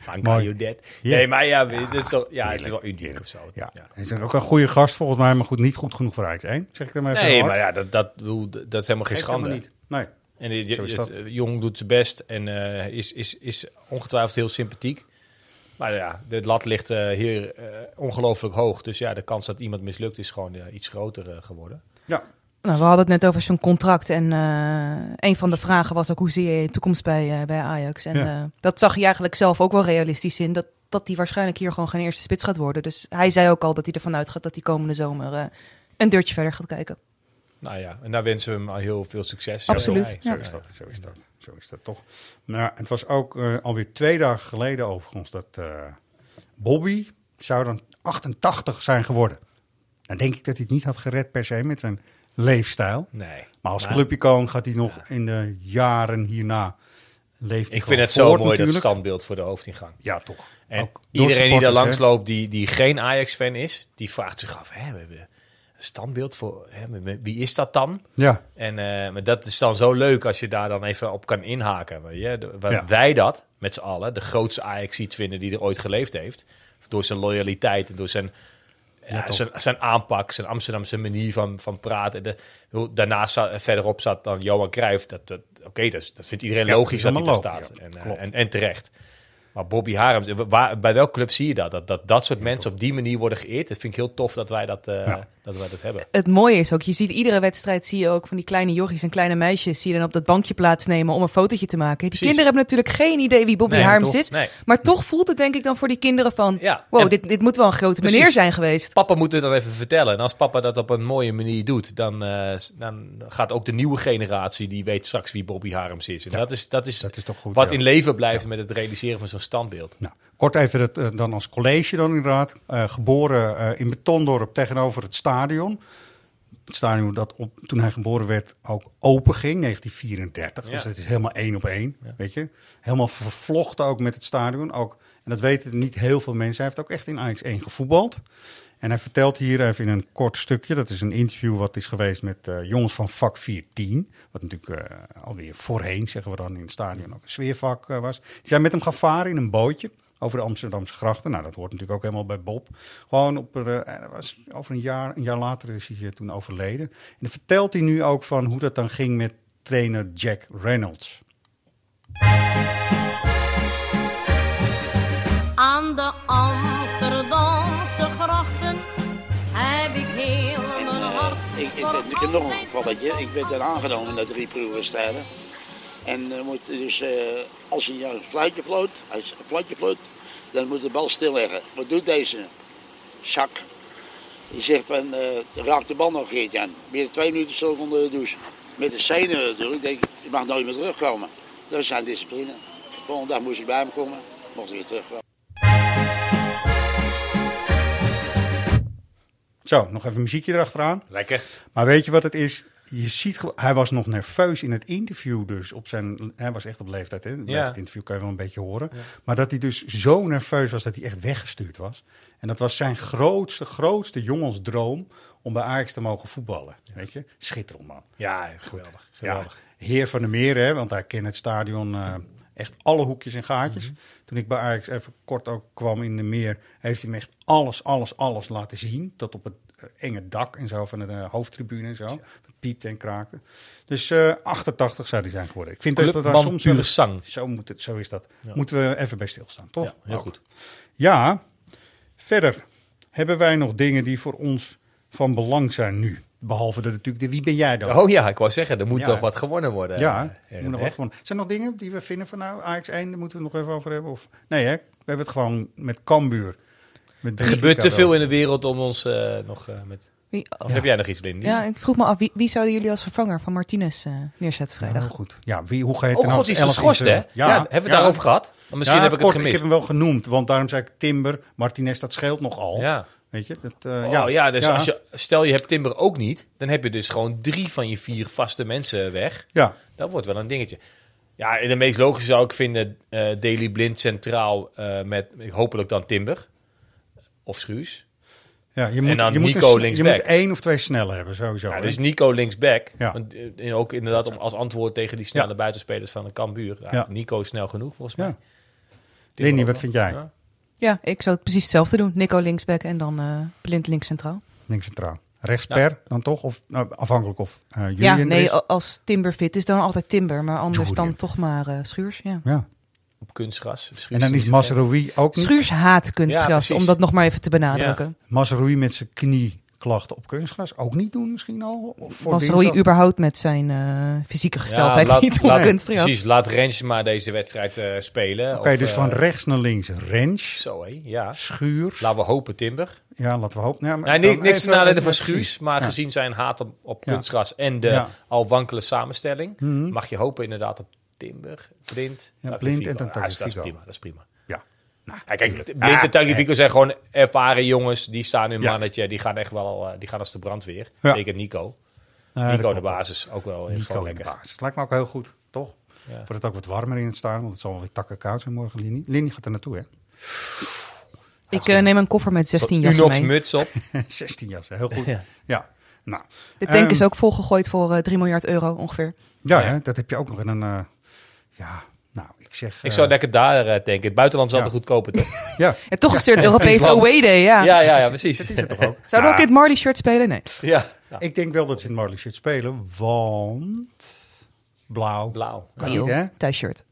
Thank you, Dad. Ja. Nee, maar ja, dit is toch, ja, het is wel uniek of zo. Ja, hij is ook een goede gast volgens mij, maar goed, niet goed genoeg voor Ajax 1. Zeg ik er maar even Nee, hard. maar ja, dat, dat, dat is helemaal geen schande. helemaal niet. Nee. En die- dat. het- Jong doet zijn best en eh, is, is, is ongetwijfeld heel sympathiek. Maar ja, de lat ligt eh, hier eh, ongelooflijk hoog. Dus ja, de kans dat iemand mislukt is gewoon eh, iets groter geworden. Ja. Nou, we hadden het net over zo'n contract. En eh, een van de vragen was ook hoe zie je je toekomst bij, eh, bij Ajax. En Ja. eh, dat zag je eigenlijk zelf ook wel realistisch in. Dat, dat hij waarschijnlijk hier gewoon geen eerste spits gaat worden. Dus hij zei ook al dat hij ervan uitgaat dat hij komende zomer eh, een deurtje verder gaat kijken. Nou ja, en daar wensen we hem al heel veel succes. Absoluut, Ja, Zo is dat, zo is dat, zo is dat toch. Maar het was ook eh, alweer twee dagen geleden overigens dat eh, Bobby zou dan 88 zijn geworden. Dan denk ik dat hij het niet had gered per se met zijn leefstijl. Nee. Maar als clubicoon gaat hij nog in de jaren hierna leeft hij Ik vind het zo mooi, dat standbeeld voor de hoofdingang. Ja, toch. En iedereen die daar langs loopt, die, die geen Ajax-fan is, die vraagt zich af, hè, we hebben standbeeld voor, hè, wie is dat dan? Ja. En eh, maar dat is dan zo leuk als je daar dan even op kan inhaken. weet je. Ja. Wij dat, met z'n allen, de grootste Ajax-iets vinden die er ooit geleefd heeft. Door zijn loyaliteit en door zijn, ja, zijn, zijn aanpak, zijn Amsterdamse manier van, van praten. De, daarnaast zat, verderop zat dan Johan Cruijff. Dat, dat, Oké, dat, dat vindt iedereen logisch dat hij daar allemaal staat. En, eh, en, en terecht. Maar Bobby Harms, waar, bij welke club zie je dat? Dat dat, dat soort mensen op die manier worden geëerd. Dat vind ik heel tof dat wij dat, eh. Dat, wij dat hebben. Het mooie is ook, je ziet iedere wedstrijd, zie je ook van die kleine jochies en kleine meisjes, zie je dan op dat bankje plaatsnemen om een fotootje te maken. Die Precies. kinderen hebben natuurlijk geen idee wie Bobby Nee, Harms toch? is. Nee. Maar toch voelt het denk ik dan voor die kinderen van, Ja. wow, dit, dit moet wel een grote Precies. meneer zijn geweest. Papa moet het dan even vertellen. En als papa dat op een mooie manier doet, dan, eh, dan gaat ook de nieuwe generatie, die weet straks wie Bobby Harms is. En dat, is, dat, is Dat is toch goed, wat ja. in leven blijft met het realiseren van zo'n standbeeld. Nou, kort even het, eh, dan als college dan inderdaad. Eh, geboren eh, in Betondorp tegenover het stadion. Het stadion dat op, toen hij geboren werd ook open ging, 1934. Dus dat is helemaal één op één, weet je. Helemaal vervlochten ook met het stadion. Ook, en dat weten niet heel veel mensen. Hij heeft ook echt in Ajax 1 gevoetbald. En hij vertelt hier even in een kort stukje, dat is een interview wat is geweest met jongens van vak 410. Wat natuurlijk alweer voorheen, zeggen we dan in het stadion, ook een sfeervak was. Die zijn met hem gaan varen in een bootje over de Amsterdamse grachten. Nou, dat hoort natuurlijk ook helemaal bij Bob. Gewoon op, eh, dat was over een jaar, een jaar later is hij eh, toen overleden. En dan vertelt hij nu ook van hoe dat dan ging met trainer Jack Reynolds. Aan de Amsterdamse grachten heb ik heel mijn hart. Ik, ik, ben, ik heb nog een gevalletje. Ik werd er aangenomen na drie proefwedstrijden. En moet dus, eh, als hij een fluitje floot, als hij een fluitje floot, dan moet de bal stilleggen. Wat doet deze zak? Die zegt van, eh raak de bal nog een keertje aan. Meer dan twee minuten stil onder de douche. Met de zenuwen natuurlijk, denk ik, je mag nooit meer terugkomen. Dat is zijn discipline. De volgende dag moest ik bij hem komen, mocht ik weer terugkomen. Zo, nog even muziekje erachteraan. Lekker. Maar weet je wat het is? Je ziet, hij was nog nerveus in het interview dus. Op zijn, hij was echt op leeftijd, hè? Bij Ja. het interview kan je wel een beetje horen. Maar dat hij dus zo nerveus was dat hij echt weggestuurd was. En dat was zijn grootste, grootste jongensdroom om bij Ajax te mogen voetballen. Weet je? Schitterend, man. Ja, geweldig. geweldig. Heer van de Meren, hè, want hij kent het stadion eh, echt alle hoekjes en gaatjes. Mhm. Toen ik bij Ajax even kort ook kwam in de Meer, heeft hij me echt alles, alles, alles laten zien. Tot op het enge dak en zo van de eh, hoofdtribune en zo. Het piepte en kraakte. Dus eh 88 zou hij zijn geworden. Ik vind dat Club er man soms pure sang. Zo, moet het, zo is dat. Moeten we even bij stilstaan, toch? Ja, heel Ook. goed. Ja, verder hebben wij nog dingen die voor ons van belang zijn nu. Behalve dat natuurlijk de wie ben jij dan? Oh ja, ik wou zeggen, er moet Ja. toch wat gewonnen worden. Ja, eh, er moet nog wat gewonnen. Zijn er nog dingen die we vinden van nou, AX1, daar moeten we het nog even over hebben? Of, nee hè, we hebben het gewoon met Cambuur. Met Er gebeurt te veel in de wereld om ons eh, nog eh, met... Wie- Of heb jij nog iets, Lindy? Ja, ik vroeg me af, wie, wie zouden jullie als vervanger van Martinez eh, neerzetten vrijdag? heel goed. Ja, wie, hoe ga je Oh god, die is geschorst, hè? Ja, hebben we het daarover gehad? Maar misschien Ja, heb ik het gemist. Ik heb hem wel genoemd, want daarom zei ik Timber, Martinez, dat scheelt nogal. Ja. Weet je, dat, eh, Oh, ja. ja, dus Ja. Als je, stel je hebt Timber ook niet, dan heb je dus gewoon drie van je vier vaste mensen weg. Ja. Dat wordt wel een dingetje. Ja, en de meest logische zou ik vinden eh Daily Blind centraal eh, met hopelijk dan Timber of Schuurs. Ja, je moet, en dan je moet een, linksback. Je moet één of twee snelle hebben, sowieso. Ja, dus Nico linksback. Ja. Want, eh, en ook inderdaad om, als antwoord tegen die snelle buitenspelers van een Cambuur. Ja, Ja. Nico is snel genoeg volgens mij. Ja. Lenny, wat vind jij? Ja. Ja, ik zou het precies hetzelfde doen. Nico linksback en dan eh Blind links centraal. Links centraal. Rechtsper dan toch? Of nou, afhankelijk of eh Ja, Julian er nee, als Timber fit is, dan altijd Timber. Maar anders Julian. dan toch maar eh, Schuurs. Ja. Ja. Op kunstgras. Schuurs En dan is. Masrowi ook niet. Schuurs haat Ja, kunstgras, om dat nog maar even te benadrukken. Masrowi met zijn knieklachten op kunstgras ook niet doen misschien al? Dinsdag? überhaupt met zijn eh, fysieke gesteldheid laat- niet op kunstgras? Precies, laat Rens maar deze wedstrijd eh, spelen. Oké, dus eh, van rechts naar links. Rens, Zo hé, ja. Schuurs. Laten we hopen Timber. Ja, laten we hopen. Ja, maar Nee, niks, nadelen even van. Schuurs, maar Ja. gezien zijn haat op, op Ja. kunstgras en de Ja. al wankele samenstelling, Mhm. mag je hopen inderdaad op Timber, Blind, Ja, Tagliafico. Blind en dan Ja, dat is- dat is Tagliafico. prima, dat is prima. Ja. Ja, kijk, Blind en Tagliafico zijn gewoon ervaren jongens. Die staan in mannetje. Die gaan echt wel eh, die gaan als de brandweer. Ja. Zeker Nico. Ja, Nico de basis ook wel. Nico in de lekker. basis. Lijkt me ook heel goed, toch? Ja. Wordt het ook wat warmer in het staan, want het zal wel weer takken koud zijn morgen. Lini, Lini gaat er naartoe, hè? Ik eh, neem een koffer met 16 Zo'n jassen Unox mee. muts op. 16 jassen, heel goed. Ja. Ja. Nou, De tank is ehm, ook volgegooid voor eh 3 miljard euro ongeveer. Ja, Ja. Hè, dat heb je ook nog in een... eh, ja, nou, ik zeg... Ik eh, zou lekker daar eh, denken. Het buitenland is Ja. altijd goedkoper, toch? Ja. En toch een soort Europese away day, ja. Ja, ja, ja, precies. Dat is het toch ook? Zouden we ook in het Marley shirt spelen? Nee. Ja. Ik denk wel dat ze in Marley shirt spelen, want... Blauw. Blauw. Kan niet, hè? Thuisshirt.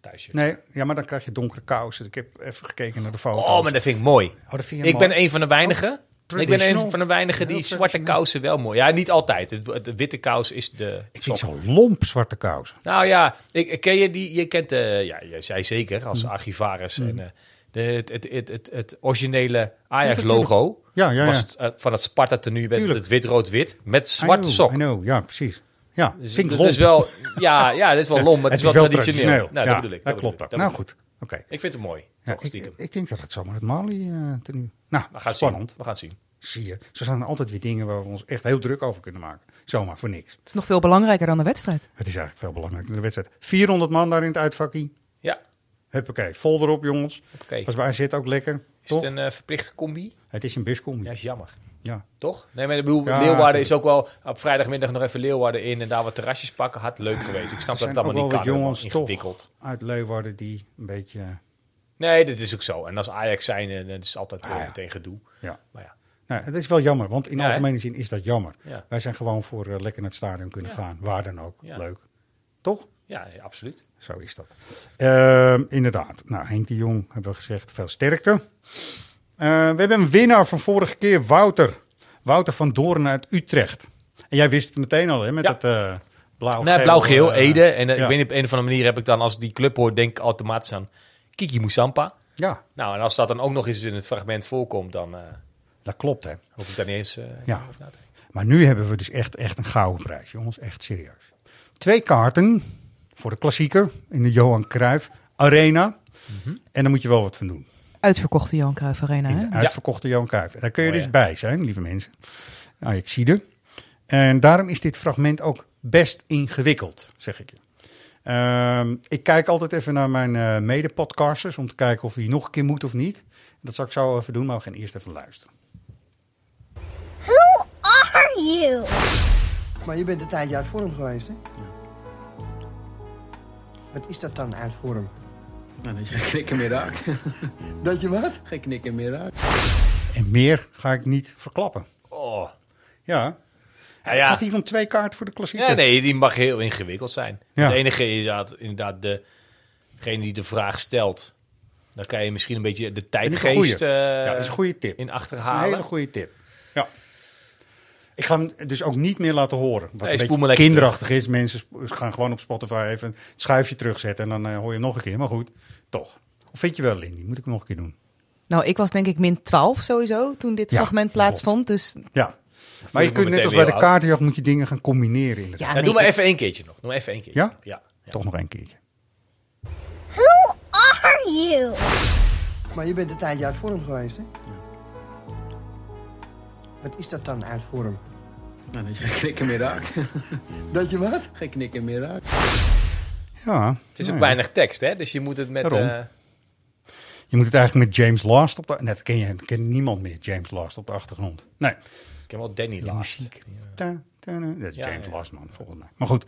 Thuisshirt. Nee, ja, maar dan krijg je donkere kousen. Ik heb even gekeken naar de foto's. Oh, maar dat vind ik mooi. Oh, dat vind je ik mooi. ben een van de weinigen. Ik ben een van de weinigen die zwarte kousen wel mooi. Ja, niet altijd. Het, de witte kous is de. Ik vind zo lomp zwarte kousen. Nou ja, ik, ken je die. Je kent, eh ja, jij zei zeker Mm. als archivaris en eh, de, het, het, het, het, het originele Ajax-logo. Ja, ja, ja. Was het, eh, van het Sparta tenue werd het, wit-rood-wit met zwarte sok. Know, ja, precies. Ja, Dus vind ik dat is wel, ja, ja, dat is wel lomp, maar het, is wel traditioneel. Nou, ja, dat bedoel ik. Dat klopt Nou goed, oké. Ik vind het mooi. Ja, ik, ik denk dat het zomaar het Mali eh tenue. Nou, We gaan spannend. zien. We gaan het zien. Zie je. Zo zijn er altijd weer dingen waar we ons echt heel druk over kunnen maken. Zomaar, voor niks. Het is nog veel belangrijker dan de wedstrijd. Het is eigenlijk veel belangrijker dan de wedstrijd. 400 man daar in het uitvakkie. Ja. Huppakee, vol erop jongens. Hoppakee. Was bij AZ ook lekker, Is toch? het een eh, verplichte combi? Het is een buscombi. Ja, is jammer. Ja. Toch? Nee, maar bedoel, Ja, Leeuwarden is ook wel op vrijdagmiddag nog even Leeuwarden in en daar wat terrasjes pakken. Had leuk geweest. Ik snap dat het allemaal niet kan. jongens ingewikkeld. uit Leeuwarden die een beetje... Nee, dat is ook zo. En als Ajax zijn, eh, dat is altijd Ah, ja. meteen gedoe. Ja. Maar ja. Nou, het is wel jammer, want in Ja, algemene zin is dat jammer. Ja. Wij zijn gewoon voor eh, lekker naar het stadion kunnen gaan. Waar dan ook. Leuk. Toch? Ja, absoluut. Zo is dat. Ehm, inderdaad. Nou, Henk de Jong hebben we gezegd, veel sterkte. Eh, we hebben een winnaar van vorige keer, Wouter. Wouter van Doorn uit Utrecht. En jij wist het meteen al, hè? Met Ja. dat eh blauw Nee, blauw-geel, eh, Ede. En ja. ik weet niet, op een of andere manier heb ik dan, als ik die club hoor, denk ik automatisch aan Kiki Moussampa. Ja, Nou, en als dat dan ook nog eens in het fragment voorkomt, dan dat klopt, hè. hoef ik daar niet eens... Ja. over na te denken. Maar nu hebben we dus echt, echt een gouden prijs, jongens. Echt serieus. Twee kaarten voor de klassieker in de Johan Cruijff Arena. Mhm. En daar moet je wel wat van doen. Uitverkochte Johan Cruijff Arena. In Hè? de uitverkochte Johan Cruijff. Daar kun je Oh, dus ja. bij zijn, lieve mensen. Nou, ik zie het. En daarom is dit fragment ook best ingewikkeld, zeg ik je. Ehm, ik kijk altijd even naar mijn eh mede-podcasters om te kijken of hij nog een keer moet of niet. Dat zal ik zo even doen, maar we gaan eerst even luisteren. Who are you? Maar je bent een tijdje uit vorm geweest, hè? Wat is dat dan uit vorm? Nou, dat je geen knikken meer raakt. Dat je wat? Geen knikken meer raakt. En meer ga ik niet verklappen. Oh. Ja. Ja, ja. Gaat hier om twee kaarten voor de klassieker? Ja, nee, die mag heel ingewikkeld zijn. Ja. Het enige is inderdaad, inderdaad degene die de vraag stelt. Dan kan je misschien een beetje de tijdgeest eh, ja, dat is een goede tip. in Dat is achterhalen. een hele goede tip. Ja. Ik ga hem dus ook niet meer laten horen. Wat Nee, een beetje kinderachtig is. Mensen gaan gewoon op Spotify even het schuifje terugzetten. En dan eh, hoor je hem nog een keer. Maar goed, toch. Of vind je wel, Lindy? Moet ik hem nog een keer doen? Nou, ik was denk ik min 12 sowieso toen dit Ja, fragment plaatsvond. Dus Ja. Maar je kunt net als bij de kaartenjacht moet je dingen gaan combineren. Inderdaad. ja, Ja, nee, doe maar ik- even één keertje nog. Doe maar even één keertje. Ja? Ja. ja. Toch nog een keertje. Who are you? Maar je bent een tijdje uit vorm geweest, hè? Wat is dat dan uit vorm? Nou, dat je geen knikken meer raakt. Dat je wat? Geen knikken meer raakt. Ja. Het is ook ja. weinig tekst, hè? Dus je moet het met... Eh, Je moet het eigenlijk met James Last op de... Nee, dat ken je. Kent niemand meer, James Last op de achtergrond. Nee. ik ken wel Danny De Last. muziek. Na. Dat is Ja, James ja. Last, man, volgens mij. Maar goed.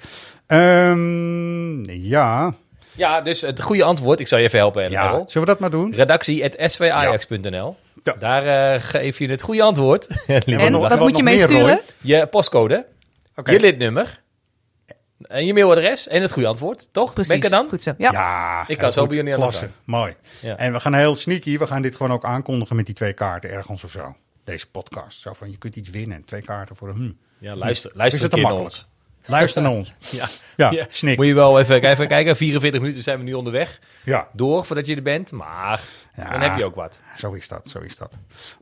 Ehm, ja. Ja, dus het goede antwoord. Ik zal je even helpen, ja. Zullen we dat maar doen? Daar eh, geef je het goede antwoord. En wat wat moet je meesturen? Je postcode, Oké. je lidnummer, en je mailadres en het goede antwoord, toch? Precies. Ben ik er dan? Goed zo. Ja. Ja, Ik kan zo bij jullie Klasse. Mooi. Ja. En we gaan heel sneaky. We gaan dit gewoon ook aankondigen met die twee kaarten ergens of zo. Deze podcast. Zo van, je kunt iets winnen. Twee kaarten voor een... Ja, luister, Is luister het een te keer naar makkelijk? ons. Luister naar ons. Ja, Ja, snik. Moet je wel even, even kijken. 44 minuten zijn we nu onderweg. Ja. Door voordat je er bent. Maar Ja. dan heb je ook wat. Zo is dat, zo is dat.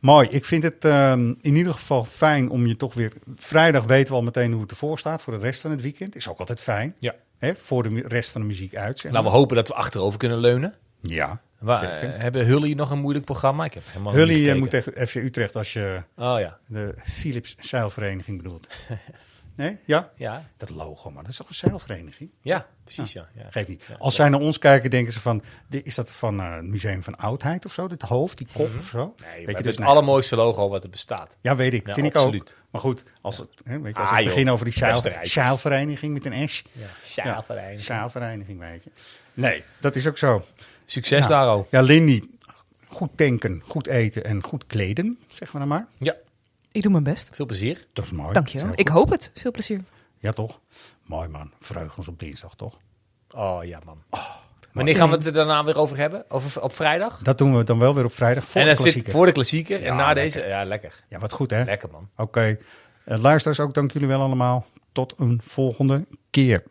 Mooi. Ik vind het ehm, in ieder geval fijn om je toch weer... Vrijdag weten we al meteen hoe het ervoor staat voor de rest van het weekend. Is ook altijd fijn. Ja. Hè, voor de rest van de muziek uit. zeg Laten we hopen dat we achterover kunnen leunen. Ja. Waar, eh, hebben Hully nog een moeilijk programma? Ik heb helemaal Hully niet eh, moet tegen FC Utrecht als je Oh ja. de Philips Zeilvereniging bedoelt. nee? Ja? Ja. Dat logo, maar dat is toch een zeilvereniging? Ja, precies, ja. Ja. Geeft niet. Ja, Als ja. zij naar ons kijken, denken ze van... Is dat van eh, het Museum van Oudheid of zo? Dit hoofd, die kop of zo? Nee, Weet je, het dus is het nee. allermooiste logo wat er bestaat. Ja, weet ik. Ja, vind ik absoluut. ook. Maar goed, als het, hè, weet je, als Ah, we joh. beginnen over die zeil, zeilvereniging met een S. Ja, zeilvereniging. zeilvereniging, weet je. Nee, dat is ook zo. Succes, Nou, Daro. Ja, Lindy, goed tanken, goed eten en goed kleden, zeggen we dan maar. Ja. Ik doe mijn best. Veel plezier. Dat is mooi. Dankjewel. Heel Ik goed. hoop het. Veel plezier. Ja, toch? Mooi man. Verheug ons op dinsdag, toch? Oh ja, man. Wanneer gaan we het er daarna weer over hebben? Over, op vrijdag? Dat doen we dan wel weer op vrijdag voor en de dan zit klassieker. voor de klassieker. Ja, en na lekker. deze... Ja, lekker. Ja, wat goed hè? Lekker, man. Oké. Eh, luisteraars ook, dank jullie wel allemaal. Tot een volgende keer.